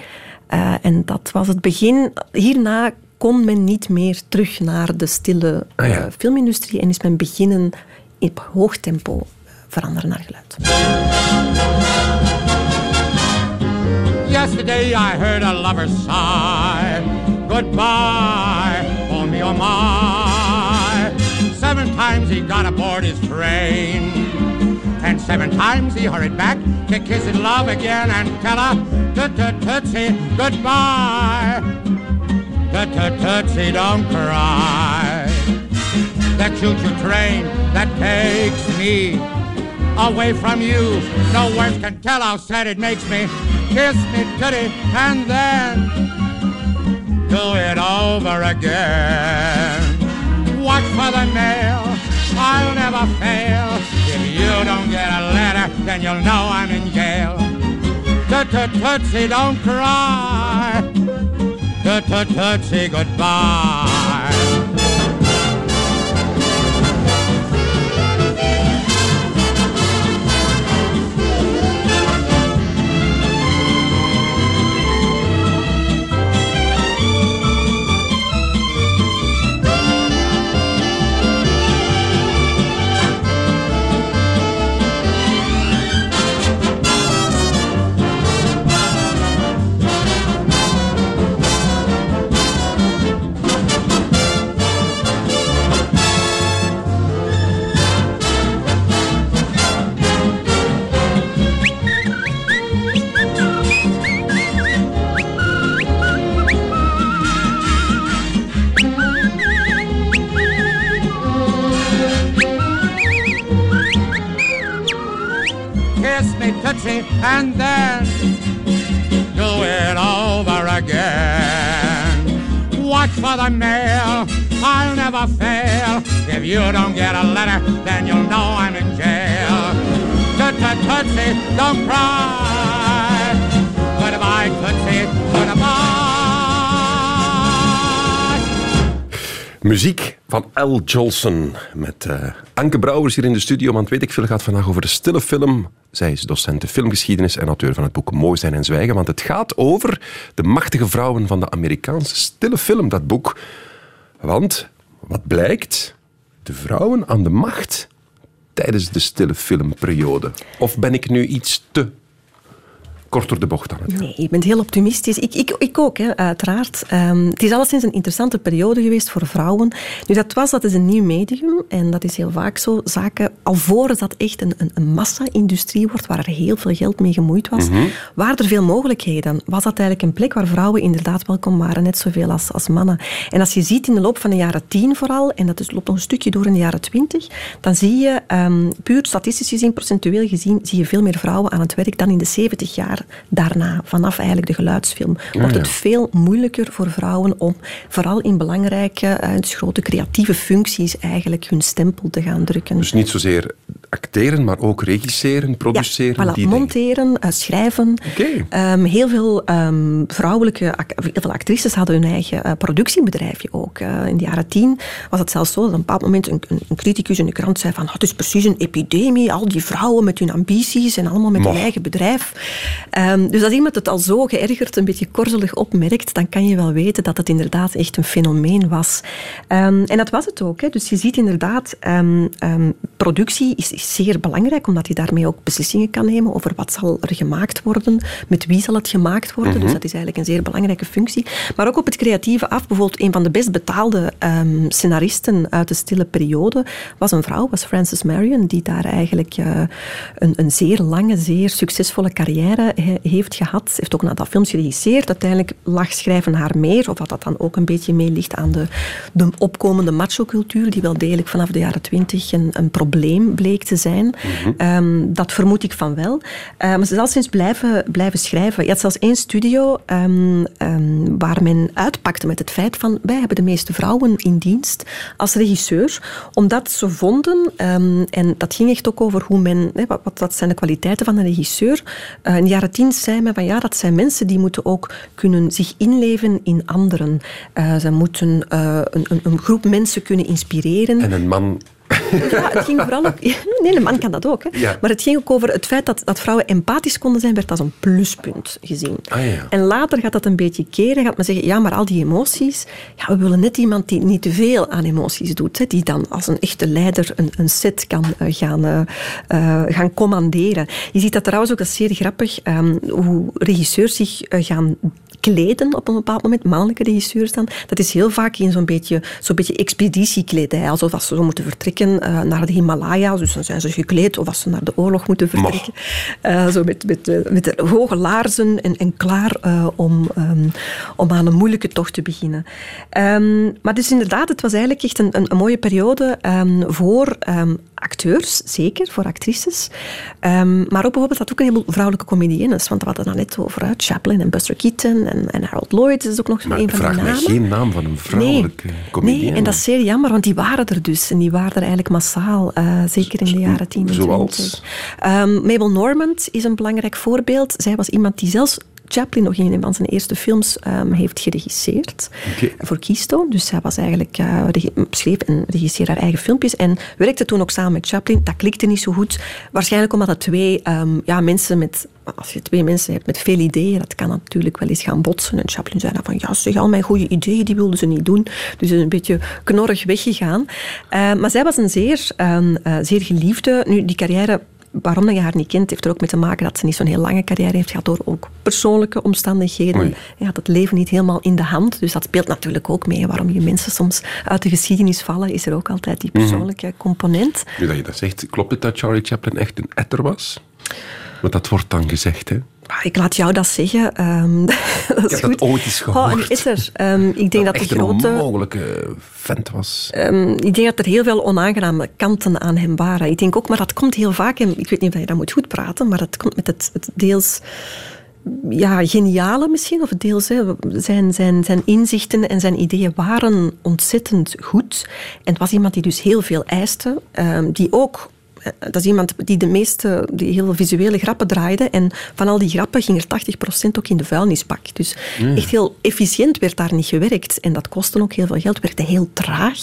S2: Eh, en dat was het begin. Hierna kon men niet meer terug naar de stille
S1: Ah, ja.
S2: eh, filmindustrie en is men beginnen op hoog tempo eh, veranderen naar geluid.
S8: Yesterday I heard a lover sigh. Goodbye, oh me, oh my. Seven times he got aboard his train. And seven times he hurried back to kiss his love again and tell her, tut tut tootsie, goodbye. Tut tut tootsie, don't cry. That choo-choo train that takes me away from you. No words can tell how sad it makes me. Kiss me, titty, and then do it over again. Watch for the mail, I'll never fail if you don't get a letter, then you'll know I'm in jail. Tut tut tootsie, don't cry. Tut tut tootsie, goodbye. Tootsie, and then do it over again. Watch for the mail, I'll never fail. If you don't get a letter, then you'll know I'm in jail. Tootsie, don't cry. Goodbye, Tootsie, goodbye.
S1: Muziek van L. Jolson met eh, Anke Brouwers hier in de studio. Want weet ik veel gaat vandaag over de stille film. Zij is docent filmgeschiedenis en auteur van het boek Mooi zijn en zwijgen. Want het gaat over de machtige vrouwen van de Amerikaanse stille film, dat boek. Want, wat blijkt? De vrouwen aan de macht tijdens de stille filmperiode. Of ben ik nu iets te kort door de bocht aan het gaan?
S2: Nee, je bent heel optimistisch. Ik, ik, ik ook, hè, uiteraard. Ehm, het is alleszins een interessante periode geweest voor vrouwen. Nu, dat was, dat is een nieuw medium. En dat is heel vaak zo. Zaken, alvorens dat echt een, een, een massa-industrie wordt, waar er heel veel geld mee gemoeid was, waren er veel mogelijkheden. Was dat eigenlijk een plek waar vrouwen inderdaad welkom waren, net zoveel als, als mannen. En als je ziet in de loop van de jaren tien vooral, en dat is, loopt nog een stukje door in de jaren twintig, dan zie je, ehm, puur statistisch gezien, procentueel gezien, zie je veel meer vrouwen aan het werk dan in de 70 jaar daarna. Vanaf eigenlijk de geluidsfilm wordt
S1: ja.
S2: het veel moeilijker voor vrouwen om vooral in belangrijke, eh, dus grote creatieve functies eigenlijk hun stempel te gaan drukken.
S1: Dus niet zozeer acteren, maar ook regisseren, produceren.
S2: Ja, voilà,
S1: die
S2: monteren, eh, schrijven.
S1: Oké.
S2: Ehm, heel veel ehm, vrouwelijke heel veel actrices hadden hun eigen eh, productiebedrijfje ook. Eh, in de jaren tien was het zelfs zo dat op een bepaald moment een, een, een criticus in de krant zei van "Ah, het is precies een epidemie, al die vrouwen met hun ambities en allemaal met hun eigen bedrijf. Ehm, dus als iemand het al zo geërgerd, een beetje korzelig opmerkt, dan kan je wel weten dat het inderdaad echt een fenomeen was. En dat was het ook. Hè. Dus je ziet inderdaad, productie is, is zeer belangrijk, omdat je daarmee ook beslissingen kan nemen over wat zal er gemaakt worden, met wie zal het gemaakt worden. Dus dat is eigenlijk een zeer belangrijke functie. Maar ook op het creatieve af. Bijvoorbeeld een van de best betaalde ehm, scenaristen uit de stille periode was een vrouw, was Frances Marion, die daar eigenlijk eh, een, een zeer lange, zeer succesvolle carrière he- heeft gehad. Ze heeft ook een aantal films geregisseerd. Uiteindelijk lag schrijven haar meer, of wat dat dan ook een beetje mee ligt aan de, de opkomende macho-cultuur, die wel degelijk vanaf de jaren twintig een, een probleem bleek te zijn. Ehm, dat vermoed ik van wel. Eh, maar ze is al sinds blijven, blijven schrijven. Je had zelfs één studio ehm, ehm, waar men uitpakte met het feit van wij hebben de meeste vrouwen in dienst als regisseur, omdat ze vonden, ehm, en dat ging echt ook over hoe men, hè, wat, zijn de kwaliteiten van een regisseur. Eh, in de jaren tien zei men van ja, dat zijn mensen die moeten ook kunnen zich inleven in anderen. Eh, ze moeten eh, een, een, een groep mensen kunnen inspireren.
S1: En een man...
S2: Ja, het ging vooral ook... Nee, een man kan dat ook. Hè.
S1: Ja.
S2: Maar het ging ook over het feit dat, dat vrouwen empathisch konden zijn, werd als een pluspunt gezien.
S1: Ah, ja.
S2: En later gaat dat een beetje keren, gaat men zeggen, ja, maar al die emoties, ja, we willen net iemand die niet te veel aan emoties doet, hè, die dan als een echte leider een, een set kan eh, gaan, eh, eh, gaan commanderen. Je ziet dat trouwens ook, dat is zeer grappig, ehm, hoe regisseurs zich gaan kleden op een bepaald moment, mannelijke regisseurs dan, dat is heel vaak in zo'n beetje, zo'n beetje expeditiekledij, alsof als ze zo moeten vertrekken eh, naar de Himalaya's, dus dan zijn ze gekleed, of als ze naar de oorlog moeten vertrekken, eh, zo met, met, eh, met hoge laarzen en, en klaar om, ehm, om aan een moeilijke tocht te beginnen. Ehm, maar dus inderdaad, het was eigenlijk echt een, een, een mooie periode ehm, voor acteurs, zeker, voor actrices. Ehm, maar ook bijvoorbeeld had ook een heleboel vrouwelijke comediennes. Want we hadden het net over hè, Chaplin en Buster Keaton en, en Harold Lloyd is ook nog
S1: Maar
S2: een van
S1: mij
S2: namen.
S1: geen naam van een vrouwelijke comedienne.
S2: Nee, en dat is zeer jammer, want die waren er dus. En die waren er eigenlijk massaal, eh, zeker in de jaren 10 en
S1: Zoals?
S2: 20. Ehm, Mabel Normand is een belangrijk voorbeeld. Zij was iemand die zelfs Chaplin nog in een van zijn eerste films ehm, heeft geregisseerd voor Keystone. Dus zij was eigenlijk, regi- schreef en regisseerde haar eigen filmpjes en werkte toen ook samen met Chaplin. Dat klikte niet zo goed. Waarschijnlijk omdat het twee ehm, ja, mensen met... Als je twee mensen hebt met veel ideeën, dat kan natuurlijk wel eens gaan botsen. En Chaplin zei dan van, ja, zeg, al mijn goede ideeën, die wilden ze niet doen. Dus is een beetje knorrig weggegaan. Eh, maar zij was een zeer, ehm, eh, zeer geliefde. Nu, die carrière waarom dat je haar niet kent, heeft er ook mee te maken dat ze niet zo'n heel lange carrière heeft gehad door ook persoonlijke omstandigheden.
S1: Oei.
S2: Je had het leven niet helemaal in de hand, dus dat speelt natuurlijk ook mee. Waarom je mensen soms uit de geschiedenis vallen, is er ook altijd die persoonlijke component.
S1: Nu dat je dat zegt, klopt het dat Charlie Chaplin echt een etter was? Want dat wordt dan gezegd, hè?
S2: Ah, Ik laat jou dat zeggen. ehm, dat is
S1: heb dat
S2: goed.
S1: ooit eens
S2: Oh,
S1: gehoord.
S2: een etter. Ehm, ik denk dat de
S1: echt een
S2: grote...
S1: onmogelijke vent was.
S2: Ehm, ik denk dat er heel veel onaangename kanten aan hem waren. Ik denk ook, maar dat komt heel vaak, en ik weet niet of je dat moet goed praten, maar dat komt met het, het deels ja, geniale misschien, of deels hè, zijn, zijn, zijn inzichten en zijn ideeën waren ontzettend goed. En het was iemand die dus heel veel eiste, die ook dat is iemand die de meeste, die heel visuele grappen draaide. En van al die grappen ging er 80% ook in de vuilnisbak. Dus echt heel efficiënt werd daar niet gewerkt. En dat kostte ook heel veel geld. Werkte heel traag.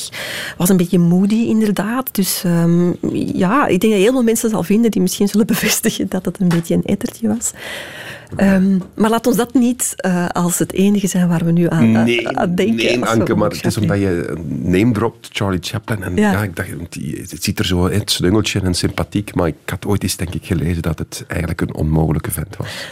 S2: Was een beetje moody inderdaad. Dus ehm, ja, ik denk dat heel veel mensen zal vinden die misschien zullen bevestigen dat het een beetje een ettertje was. Ehm, maar laat ons dat niet eh, als het enige zijn waar we nu aan, aan denken.
S1: nee Anke, maar het is omdat je name dropt, Charlie Chaplin. En ja,
S2: Ja.
S1: ik dacht, het ziet er zo in, het slungeltje en sympathiek, maar ik had ooit eens, denk ik, gelezen dat het eigenlijk een onmogelijke vent was.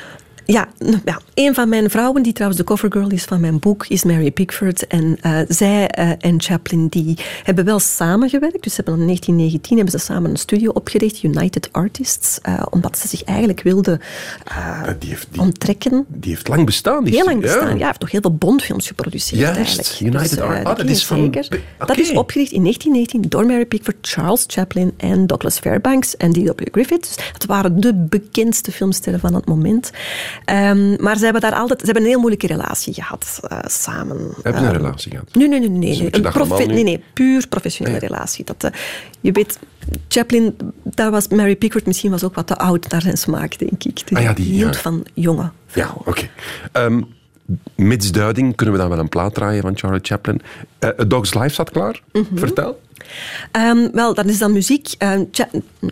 S2: Ja, ja, een van mijn vrouwen, die trouwens de covergirl is van mijn boek, is Mary Pickford. En eh, zij eh, en Chaplin die hebben wel samengewerkt. Dus ze hebben in 1919 hebben ze samen een studio opgericht, United Artists, eh, omdat ze zich eigenlijk wilden Eh,
S1: die, heeft, die,
S2: onttrekken.
S1: die heeft lang bestaan. Die
S2: Heel lang bestaan. Ja, hij heeft toch heel veel Bondfilms geproduceerd
S1: Juist,
S2: eigenlijk.
S1: United
S2: eh,
S1: Art- ah, dat is van-
S2: zeker. Dat is opgericht in 1919 door Mary Pickford, Charles Chaplin en Douglas Fairbanks en D.W. Griffith. Dus dat waren de bekendste filmsterren van het moment. Ehm, maar ze hebben daar altijd, ze hebben een heel moeilijke relatie gehad eh, samen.
S1: Hebben ze een
S2: Ehm,
S1: relatie gehad?
S2: Nee, nee, nee. nee,
S1: Dus
S2: nee.
S1: je
S2: Een profe- nee, nee, puur professionele relatie. Dat, eh, je weet, Chaplin, daar was Mary Pickford misschien was ook wat te oud naar zijn smaak, denk ik.
S1: Ah ja, die-
S2: hield
S1: ja.
S2: van jonge
S1: Ja, oké. Ehm, Mitsduiding kunnen we dan wel een plaat draaien van Charlie Chaplin. Eh, A Dog's Life staat klaar.
S2: Mhm.
S1: Vertel.
S2: Ehm, wel, dat is dan muziek. Ehm,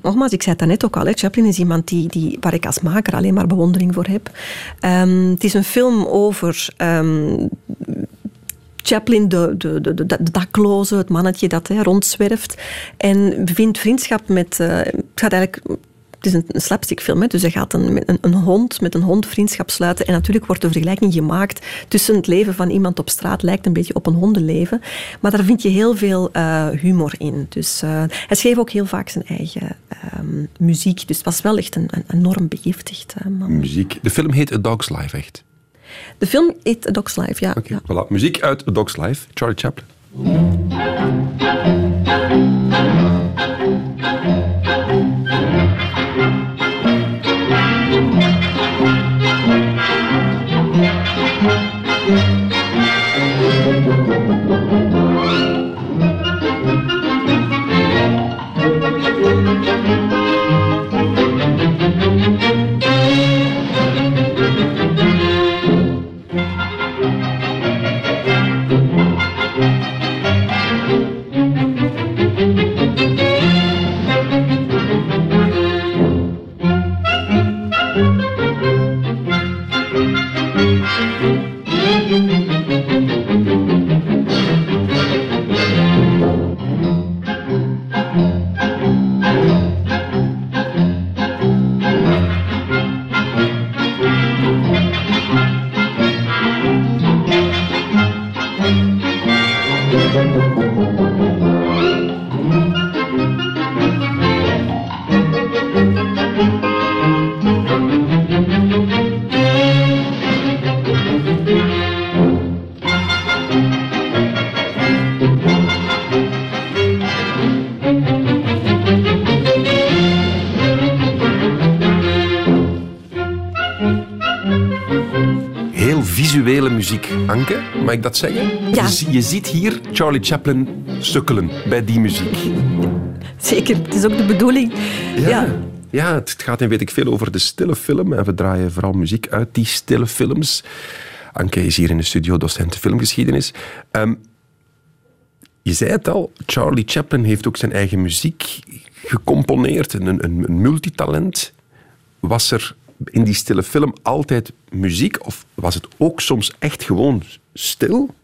S2: nogmaals, ik zei het daarnet ook al. Hè. Chaplin is iemand die, die, waar ik als maker alleen maar bewondering voor heb. Ehm, het is een film over Chaplin, de, de, de, de, de dakloze, het mannetje dat hè, rondzwerft. En vindt vriendschap met... eh, het gaat eigenlijk... Het is een, een slapstickfilm, hè, dus hij gaat een, een, een hond met een hond vriendschap sluiten. En natuurlijk wordt de vergelijking gemaakt tussen het leven van iemand op straat, lijkt een beetje op een hondenleven. Maar daar vind je heel veel eh, humor in. Dus eh, hij schreef ook heel vaak zijn eigen ehm, muziek. Dus het was wel echt een, enorm begiftigd eh, man.
S1: Muziek. De film heet A Dog's Life, echt.
S2: De film heet A Dog's Life, ja.
S1: Oké,
S2: ja.
S1: voilà. Muziek uit A Dog's Life. Charlie Chaplin. Muziek. Anke, mag ik dat zeggen?
S2: Ja.
S1: Je, zie- je ziet hier Charlie Chaplin sukkelen bij die muziek.
S2: Zeker, het is ook de bedoeling. Ja.
S1: Ja, het het gaat in weet ik veel over de stille film. En we draaien vooral muziek uit die stille films. Anke is hier in de studio, docent filmgeschiedenis. Ehm, je zei het al, Charlie Chaplin heeft ook zijn eigen muziek gecomponeerd. Een, een, een multitalent. Was er in die stille film altijd muziek? Of was het ook soms echt gewoon stil?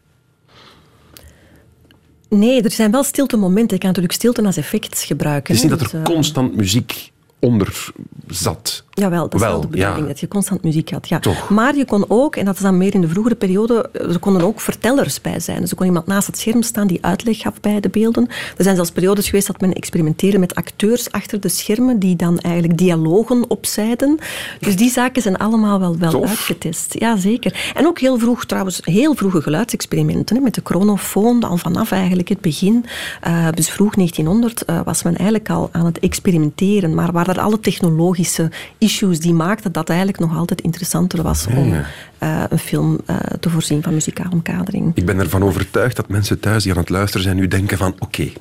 S2: Nee, er zijn wel stilte momenten. Je kan natuurlijk stilte als effect gebruiken.
S1: Het is niet dat er
S2: eh,
S1: constant muziek onder zat.
S2: Jawel, dat is
S1: Wel,
S2: wel de bedoeling,
S1: ja.
S2: dat je constant muziek had. Ja.
S1: Toch.
S2: Maar je kon ook, en dat is dan meer in de vroegere periode, er konden ook vertellers bij zijn. Dus er kon iemand naast het scherm staan die uitleg gaf bij de beelden. Er zijn zelfs periodes geweest dat men experimenteerde met acteurs achter de schermen die dan eigenlijk dialogen opzeiden. Dus die zaken zijn allemaal wel, wel
S1: Tof.
S2: uitgetest. Ja, zeker. En ook heel vroeg, trouwens, heel vroege geluidsexperimenten. Hè, met de chronofoon, al vanaf eigenlijk het begin. eh, dus vroeg 1900 eh, was men eigenlijk al aan het experimenteren. Maar waar er alle technologische issues die maakten dat eigenlijk nog altijd interessanter was om eh, een film eh, te voorzien van muzikale omkadering.
S1: Ik ben ervan overtuigd dat mensen thuis die aan het luisteren zijn nu denken van oké,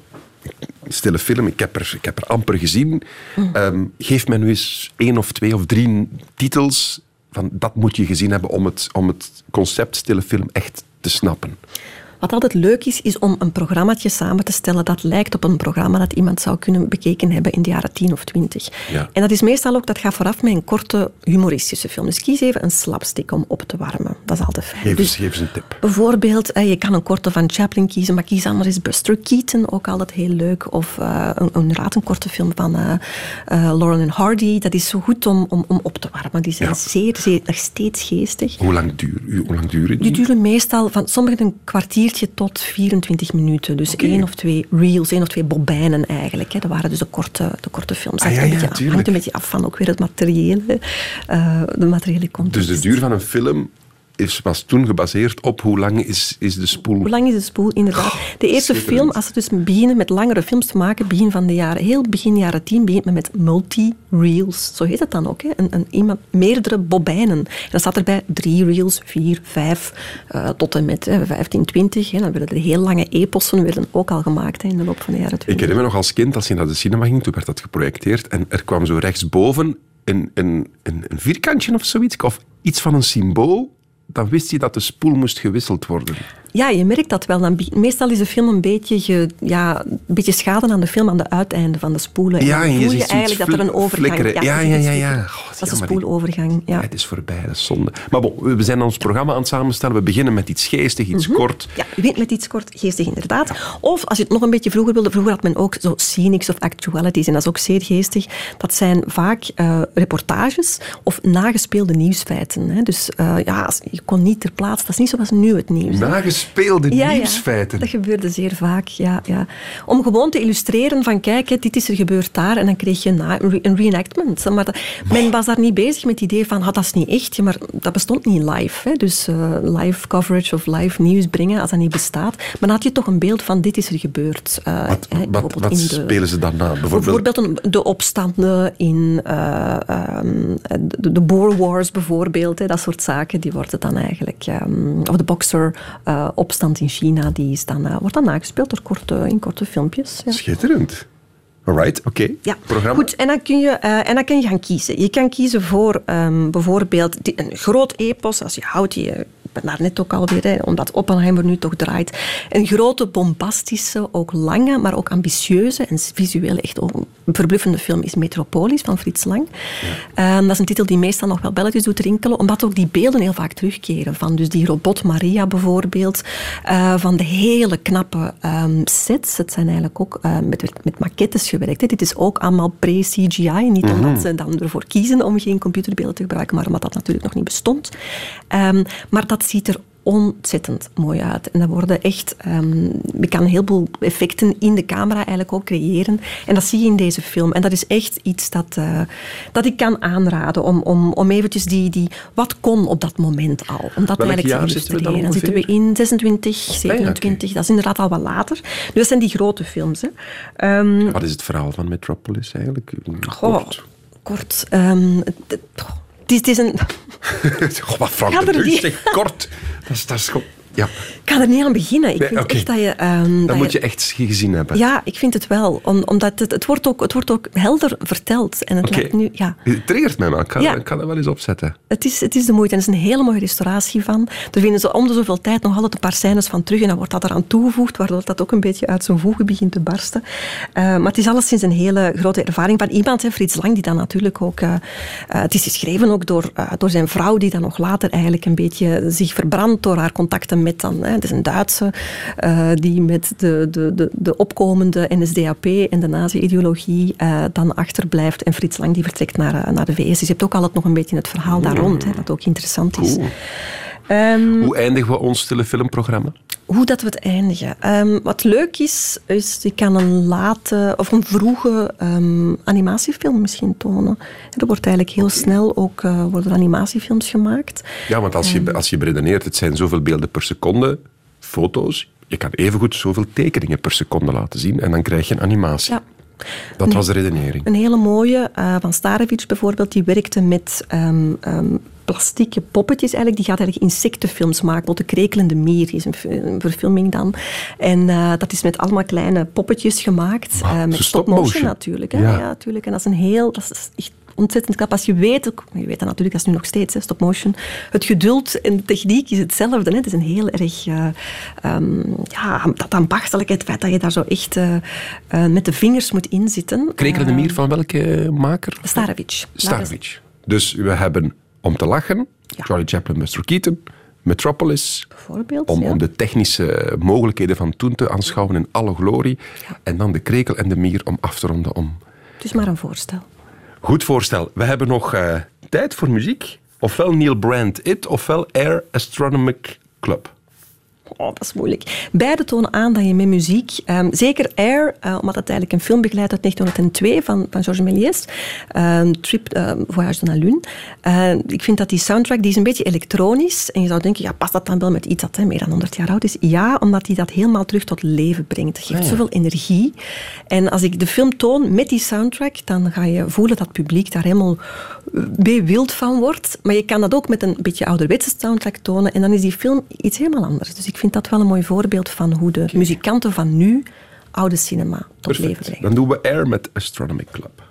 S1: stille film, ik heb er, ik heb er amper gezien. Ehm, geef mij nu eens één of twee of drie titels van dat moet je gezien hebben om het, om het concept stille film echt te snappen.
S2: Wat altijd leuk is, is om een programmaatje samen te stellen dat lijkt op een programma dat iemand zou kunnen bekeken hebben in de jaren 10 of 20.
S1: Ja.
S2: En dat is meestal ook, dat gaat vooraf met een korte humoristische film. Dus kies even een slapstick om op te warmen. Dat is altijd fijn.
S1: Geef,
S2: Dus
S1: eens, geef eens een tip.
S2: Bijvoorbeeld, eh, je kan een korte van Chaplin kiezen, maar kies anders eens Buster Keaton, ook altijd heel leuk. Of eh, een, een, inderdaad een korte film van eh Lauren en Hardy. Dat is zo goed om, om, om op te warmen. Die zijn
S1: Ja.
S2: zeer, zeer, nog steeds geestig.
S1: Hoe lang, duur, hoe lang duren
S2: Die
S1: die?
S2: duren meestal van sommigen een kwartiertje tot 24 minuten. Dus één of twee reels, één of twee bobijnen eigenlijk. Hè. Dat waren dus de korte, de korte films.
S1: Ah, ja,
S2: hangt
S1: ja,
S2: een beetje,
S1: tuurlijk.
S2: hangt een beetje af van ook weer het materiële, eh, de materiële context.
S1: Dus de duur van een film is, was toen gebaseerd op hoe lang is, is de spoel.
S2: Hoe lang is de spoel? Inderdaad. De eerste film, als ze dus beginnen met langere films te maken, begin van de jaren, heel begin jaren tien, begint men met multi-reels. Zo heet het dan ook. Hè? Een, een, iemand, meerdere bobijnen. En dan staat erbij drie reels, vier, vijf, eh, tot en met hè, 15, 20. Hè. Dan werden er heel lange epossen werden ook al gemaakt hè, in de loop van de jaren
S1: Ik
S2: twintig.
S1: herinner me nog als kind, als je naar de cinema ging, toen werd dat geprojecteerd en er kwam zo rechtsboven een, een, een, een vierkantje of zoiets, of iets van een symbool. Dan wist je dat de spoel moest gewisseld worden.
S2: Ja, je merkt dat wel. Dan, meestal is de film een beetje, ge- ja, een beetje schade aan de film aan de uiteinden van de spoelen. En
S1: Ja, en je
S2: voel je eigenlijk dat er een overgang
S1: flikkeren. Ja, ja, ja, ja.
S2: dat is een spoelovergang. Ja.
S1: Het is voorbij, dat is zonde. Maar bon, we zijn ons programma aan het samenstellen. We beginnen met iets geestig, iets kort.
S2: Ja, je begint met iets kort geestig inderdaad. Of als je het nog een beetje vroeger wilde, vroeger had men ook zo scenics of actualities en dat is ook zeer geestig. Dat zijn vaak eh, reportages of nagespeelde nieuwsfeiten. Hè. Dus eh, ja, je kon niet ter plaatse, dat is niet zoals nu het nieuws.
S1: Nagespeelde
S2: Ja, ja,
S1: nieuwsfeiten.
S2: dat gebeurde zeer vaak, ja, ja. Om gewoon te illustreren van, kijk, hè, dit is er gebeurd daar. En dan kreeg je na, een, re- een reenactment. Maar dat- men was daar niet bezig met het idee van, ah, dat is niet echt. Maar dat bestond niet live. Hè. Dus eh, live coverage of live nieuws brengen, als dat niet bestaat. Maar dan had je toch een beeld van, dit is er gebeurd. Eh,
S1: Wat,
S2: hè,
S1: wat,
S2: bijvoorbeeld
S1: wat
S2: in de-
S1: spelen ze dan na? Bijvoorbeeld,
S2: de opstanden in eh, ehm, de, de Boer Wars bijvoorbeeld, hè, dat soort zaken, die worden dan eigenlijk... ehm, of de Boxer-opstand in China, die is dan, eh, wordt dan nagespeeld door korte, in korte filmpjes. Ja.
S1: Schitterend. Alright, oké.
S2: Ja,
S1: Programma.
S2: goed. En dan, kun je, eh, en dan kun je gaan kiezen. Je kan kiezen voor ehm, bijvoorbeeld die- een groot epos, als je houdt, je, ben daar net ook alweer, hè, omdat Oppenheimer nu toch draait. Een grote, bombastische, ook lange, maar ook ambitieuze en visueel echt ook een verbluffende film is Metropolis van Frits Lang. Ehm, dat is een titel die meestal nog wel belletjes doet rinkelen, omdat ook die beelden heel vaak terugkeren. Van dus die robot Maria bijvoorbeeld, eh, van de hele knappe ehm, sets. Het zijn eigenlijk ook eh, met, met maquettes gewerkt. Hè. Dit is ook allemaal pre-CGI. Niet omdat ze dan ervoor kiezen om geen computerbeelden te gebruiken, maar omdat dat natuurlijk nog niet bestond. Ehm, maar dat ziet er ontzettend mooi uit. En dat worden echt... ehm je kan een heleboel effecten in de camera eigenlijk ook creëren. En dat zie je in deze film. En dat is echt iets dat, eh, dat ik kan aanraden. Om, om, om eventjes die, die... Wat kon op dat moment al? Om dat
S1: Welk
S2: eigenlijk
S1: jaar
S2: te
S1: zitten we dan
S2: zitten we in 26, 27. Dat is inderdaad al wat later. Dus dat zijn die grote films. Hè. Ehm,
S1: Wat is het verhaal van Metropolis eigenlijk?
S2: Goh,
S1: Kort.
S2: kort. het- het- is, het is een...
S1: Wat Frank de kort. Dat is, dat is. Ja,
S2: Ik ga er niet aan beginnen. Ik
S1: Nee,
S2: vind echt dat je... ehm,
S1: dat moet je echt gezien hebben.
S2: Ja, ik vind het wel. Om, omdat het, het, wordt ook, het wordt ook helder verteld. En het lijkt nu... Ja,
S1: Het triggert mij, maar ik kan,
S2: Ja.
S1: ik kan dat wel eens opzetten.
S2: Het is, het is de moeite. En er is een hele mooie restauratie van. Er vinden ze om de zoveel tijd nog altijd een paar scènes van terug. En dan wordt dat eraan toegevoegd, waardoor dat ook een beetje uit zijn voegen begint te barsten. Eh, maar het is alleszins een hele grote ervaring van iemand, hè, Frits Lang, die dan natuurlijk ook... eh, eh, het is geschreven ook door, door zijn vrouw, die dan nog later eigenlijk een beetje zich verbrandt door haar contacten met dan... Is een Duitse eh, die met de, de, de, de opkomende NSDAP en de nazi-ideologie eh, dan achterblijft. En Frits Lang die vertrekt naar, eh, naar de VS. Dus je hebt ook altijd nog een beetje het verhaal daar rond, hè, dat ook interessant is. Ehm,
S1: Hoe eindigen we ons stille filmprogramma?
S2: hoe dat we het eindigen. Ehm, wat leuk is, is je kan een late of een vroege ehm, animatiefilm misschien tonen. Er wordt eigenlijk heel snel ook eh, worden animatiefilms gemaakt.
S1: Ja, want als je, als je beredeneert, het zijn zoveel beelden per seconde, foto's. Je kan evengoed zoveel tekeningen per seconde laten zien en dan krijg je een animatie.
S2: Ja.
S1: Dat was de redenering.
S2: Een hele mooie eh, van Starevich bijvoorbeeld, die werkte met plastieke poppetjes eigenlijk. Die gaat eigenlijk insectenfilms maken. De krekelende mier is een, verfilming dan. En eh, dat is met allemaal kleine poppetjes gemaakt.
S1: Wauw,
S2: eh, met stop-motion natuurlijk. Hè?
S1: Ja.
S2: Ja. natuurlijk. En dat is een heel... Dat is echt ontzettend knap. Als je weet, je weet dat natuurlijk, dat is nu nog steeds, hè, stop-motion. Het geduld en de techniek is hetzelfde. Hè? Het is een heel erg... ehm, ja, dat ambachtelijkheid, het feit dat je daar zo echt met de vingers moet inzitten.
S1: Krekelende mier van welke maker?
S2: Starevich.
S1: Starvich. Dus we hebben Om te lachen, Charlie Chaplin, Buster Keaton, Metropolis,
S2: Bijvoorbeeld.
S1: om,
S2: ja.
S1: om de technische mogelijkheden van toen te aanschouwen in alle glorie. En dan de krekel en de mier om af te ronden om.
S2: Het is maar een voorstel.
S1: Goed voorstel. We hebben nog eh, tijd voor muziek. Ofwel Neil Brand It, ofwel Air Astronomic Club.
S2: Oh, dat is moeilijk. Beide tonen aan dat je met muziek, ehm, zeker Air, eh, omdat het eigenlijk een film begeleidt uit 1902 van, van Georges Méliès, ehm, Trip ehm, Voyage de la Lune. Eh, ik vind dat die soundtrack, die is een beetje elektronisch. En je zou denken, ja, past dat dan wel met iets dat hè, meer dan 100 jaar oud is? Ja, omdat hij dat helemaal terug tot leven brengt. Het geeft zoveel energie. En als ik de film toon met die soundtrack, dan ga je voelen dat het publiek daar helemaal eh, wild van wordt. Maar je kan dat ook met een beetje ouderwetse soundtrack tonen. En dan is die film iets helemaal anders. Dus ik vind dat wel een mooi voorbeeld van hoe de muzikanten van nu oude cinema tot leven brengen.
S1: Dan doen we Air met Astronomic Club.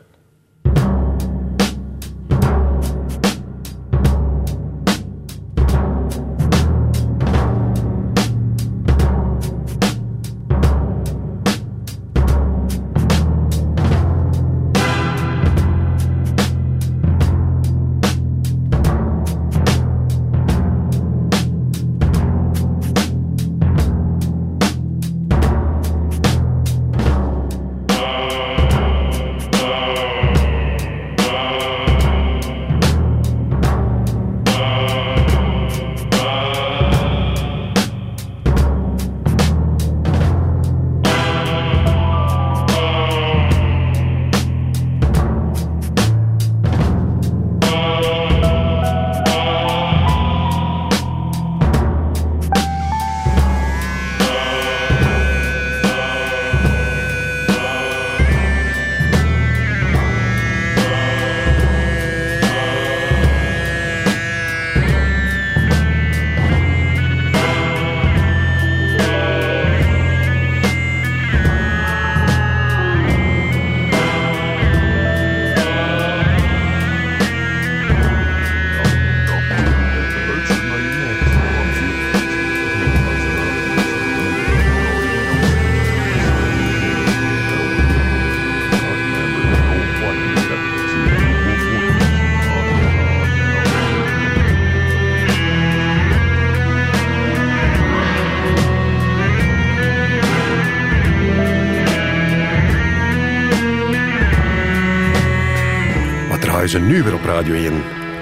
S1: Ze nu weer op Radio 1?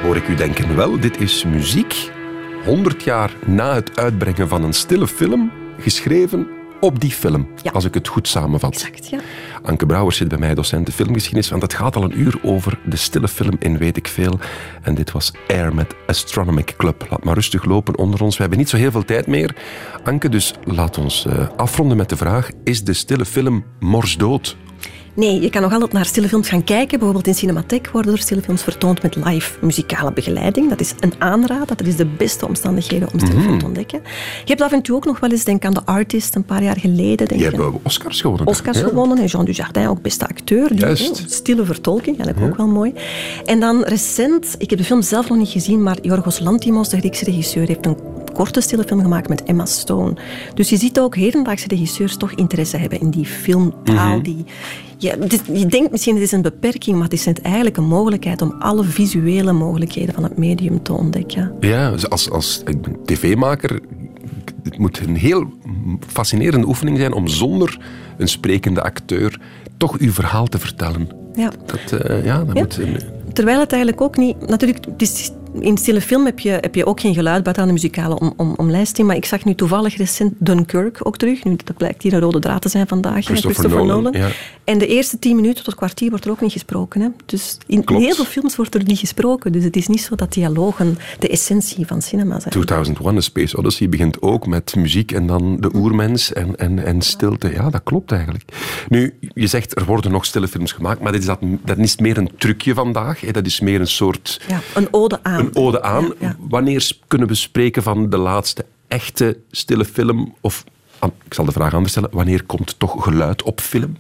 S1: Hoor ik u denken, wel, dit is muziek. 100 jaar na het uitbrengen van een stille film, geschreven op die film,
S2: Ja.
S1: als ik het goed samenvat.
S2: Exact, ja.
S1: Anke Brouwers zit bij mij, docent de filmgeschiedenis, want het gaat al een uur over de stille film in Weet ik Veel. En dit was Air met Astronomic Club. Laat maar rustig lopen onder ons. We hebben niet zo heel veel tijd meer. Anke, dus laat ons eh, afronden met de vraag, is de stille film morsdood?
S2: Nee, je kan nog altijd naar stille films gaan kijken. Bijvoorbeeld in Cinematheek worden er stille films vertoond met live muzikale begeleiding. Dat is een aanrader. Dat is de beste omstandigheden om stille film te ontdekken. Je hebt af en toe ook nog wel eens, denk aan The Artist, een paar jaar geleden. Denk
S1: Die
S2: ik,
S1: hebben Oscars gewonnen.
S2: Oscars
S1: Ja.
S2: gewonnen en Jean Dujardin ook beste acteur. Die, stille vertolking, eigenlijk ook wel mooi. En dan recent, ik heb de film zelf nog niet gezien, maar Yorgos Lanthimos, de Griekse regisseur, heeft een korte stille film gemaakt met Emma Stone. Dus je ziet ook hedendaagse regisseurs toch interesse hebben in die filmtaal.
S1: Mhm.
S2: Die, ja, je denkt misschien het is een beperking, maar het is eigenlijk een mogelijkheid om alle visuele mogelijkheden van het medium te ontdekken.
S1: Ja, dus als, als tv-maker, het moet een heel fascinerende oefening zijn om zonder een sprekende acteur toch uw verhaal te vertellen.
S2: Ja.
S1: Dat, eh, ja, dat
S2: Ja.
S1: moet...
S2: Terwijl het eigenlijk ook niet... Natuurlijk, het is, in stille film heb je, heb je ook geen geluid buiten aan de muzikale om, om, omlijsting. Maar ik zag nu toevallig recent Dunkirk ook terug. Nu, dat blijkt hier een rode draad te zijn vandaag. hè,
S1: Christopher Nolan, ja.
S2: En de eerste tien minuten tot kwartier wordt er ook niet gesproken. Hè. Dus in, in
S1: Klopt.
S2: heel veel films wordt er niet gesproken. Dus het is niet zo dat dialogen de essentie van cinema zijn.
S1: 2001 A Space Odyssey begint ook met muziek en dan de oermens en, en, en stilte. Ja, dat klopt eigenlijk. Nu, je zegt er worden nog stille films gemaakt, maar dit is dat, dat is meer een trucje vandaag. Hè. Dat is meer een soort
S2: Ja, een ode aan.
S1: Een ode aan. Wanneer kunnen we spreken van de laatste echte stille film? Of, ik zal de vraag anders stellen, wanneer komt toch geluid op film?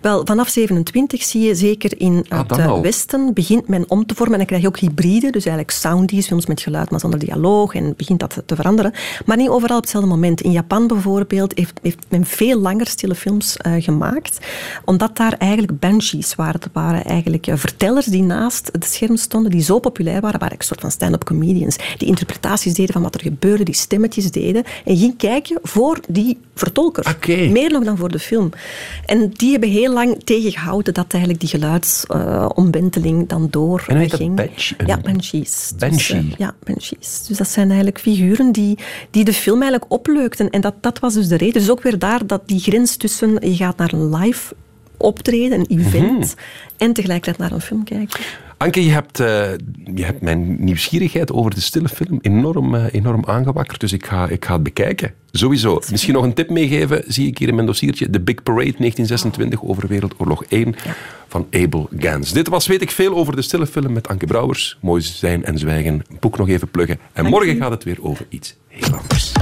S2: Wel, vanaf 27 zie je zeker in
S1: Ah,
S2: het eh,
S1: al.
S2: Westen begint men om te vormen. En dan krijg je ook hybride, dus eigenlijk soundies, films met geluid, maar zonder dialoog. En begint dat te veranderen. Maar niet overal op hetzelfde moment. In Japan bijvoorbeeld heeft, heeft men veel langer stille films eh, gemaakt. Omdat daar eigenlijk banshees waren. Dat waren eigenlijk eh, vertellers die naast het scherm stonden, die zo populair waren. waren een soort van stand-up comedians. Die interpretaties deden van wat er gebeurde, die stemmetjes deden. En je ging kijken voor die vertolker. Meer nog dan voor de film. En die hebben heel lang tegengehouden dat eigenlijk die geluidsomwenteling dan door
S1: En heet dat
S2: ging.
S1: een-
S2: Ja, banshees. Dus,
S1: Banshee?
S2: eh, ja, banshees. Dus dat zijn eigenlijk figuren die, die de film eigenlijk opleukten. En dat, dat was dus de reden. Dus ook weer daar dat die grens tussen je gaat naar een live optreden, een event,
S1: Mhm.
S2: en tegelijkertijd naar een film kijken.
S1: Anke, je hebt, eh, je hebt mijn nieuwsgierigheid over de stille film enorm, eh, enorm aangewakkerd, dus ik ga, ik ga het bekijken. Sowieso. Misschien nog een tip meegeven, zie ik hier in mijn dossiertje. The Big Parade 1926 over Wereldoorlog 1 van Abel Gans. Dit was Weet ik Veel over de stille film met Anke Brouwers. Mooi zijn en zwijgen. Boek nog even pluggen. En morgen gaat het weer over iets heel anders.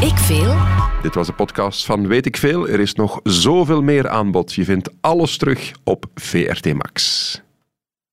S9: Ik veel?
S1: Dit was de podcast van Weet ik Veel. Er is nog zoveel meer aanbod. Je vindt alles terug op VRT Max.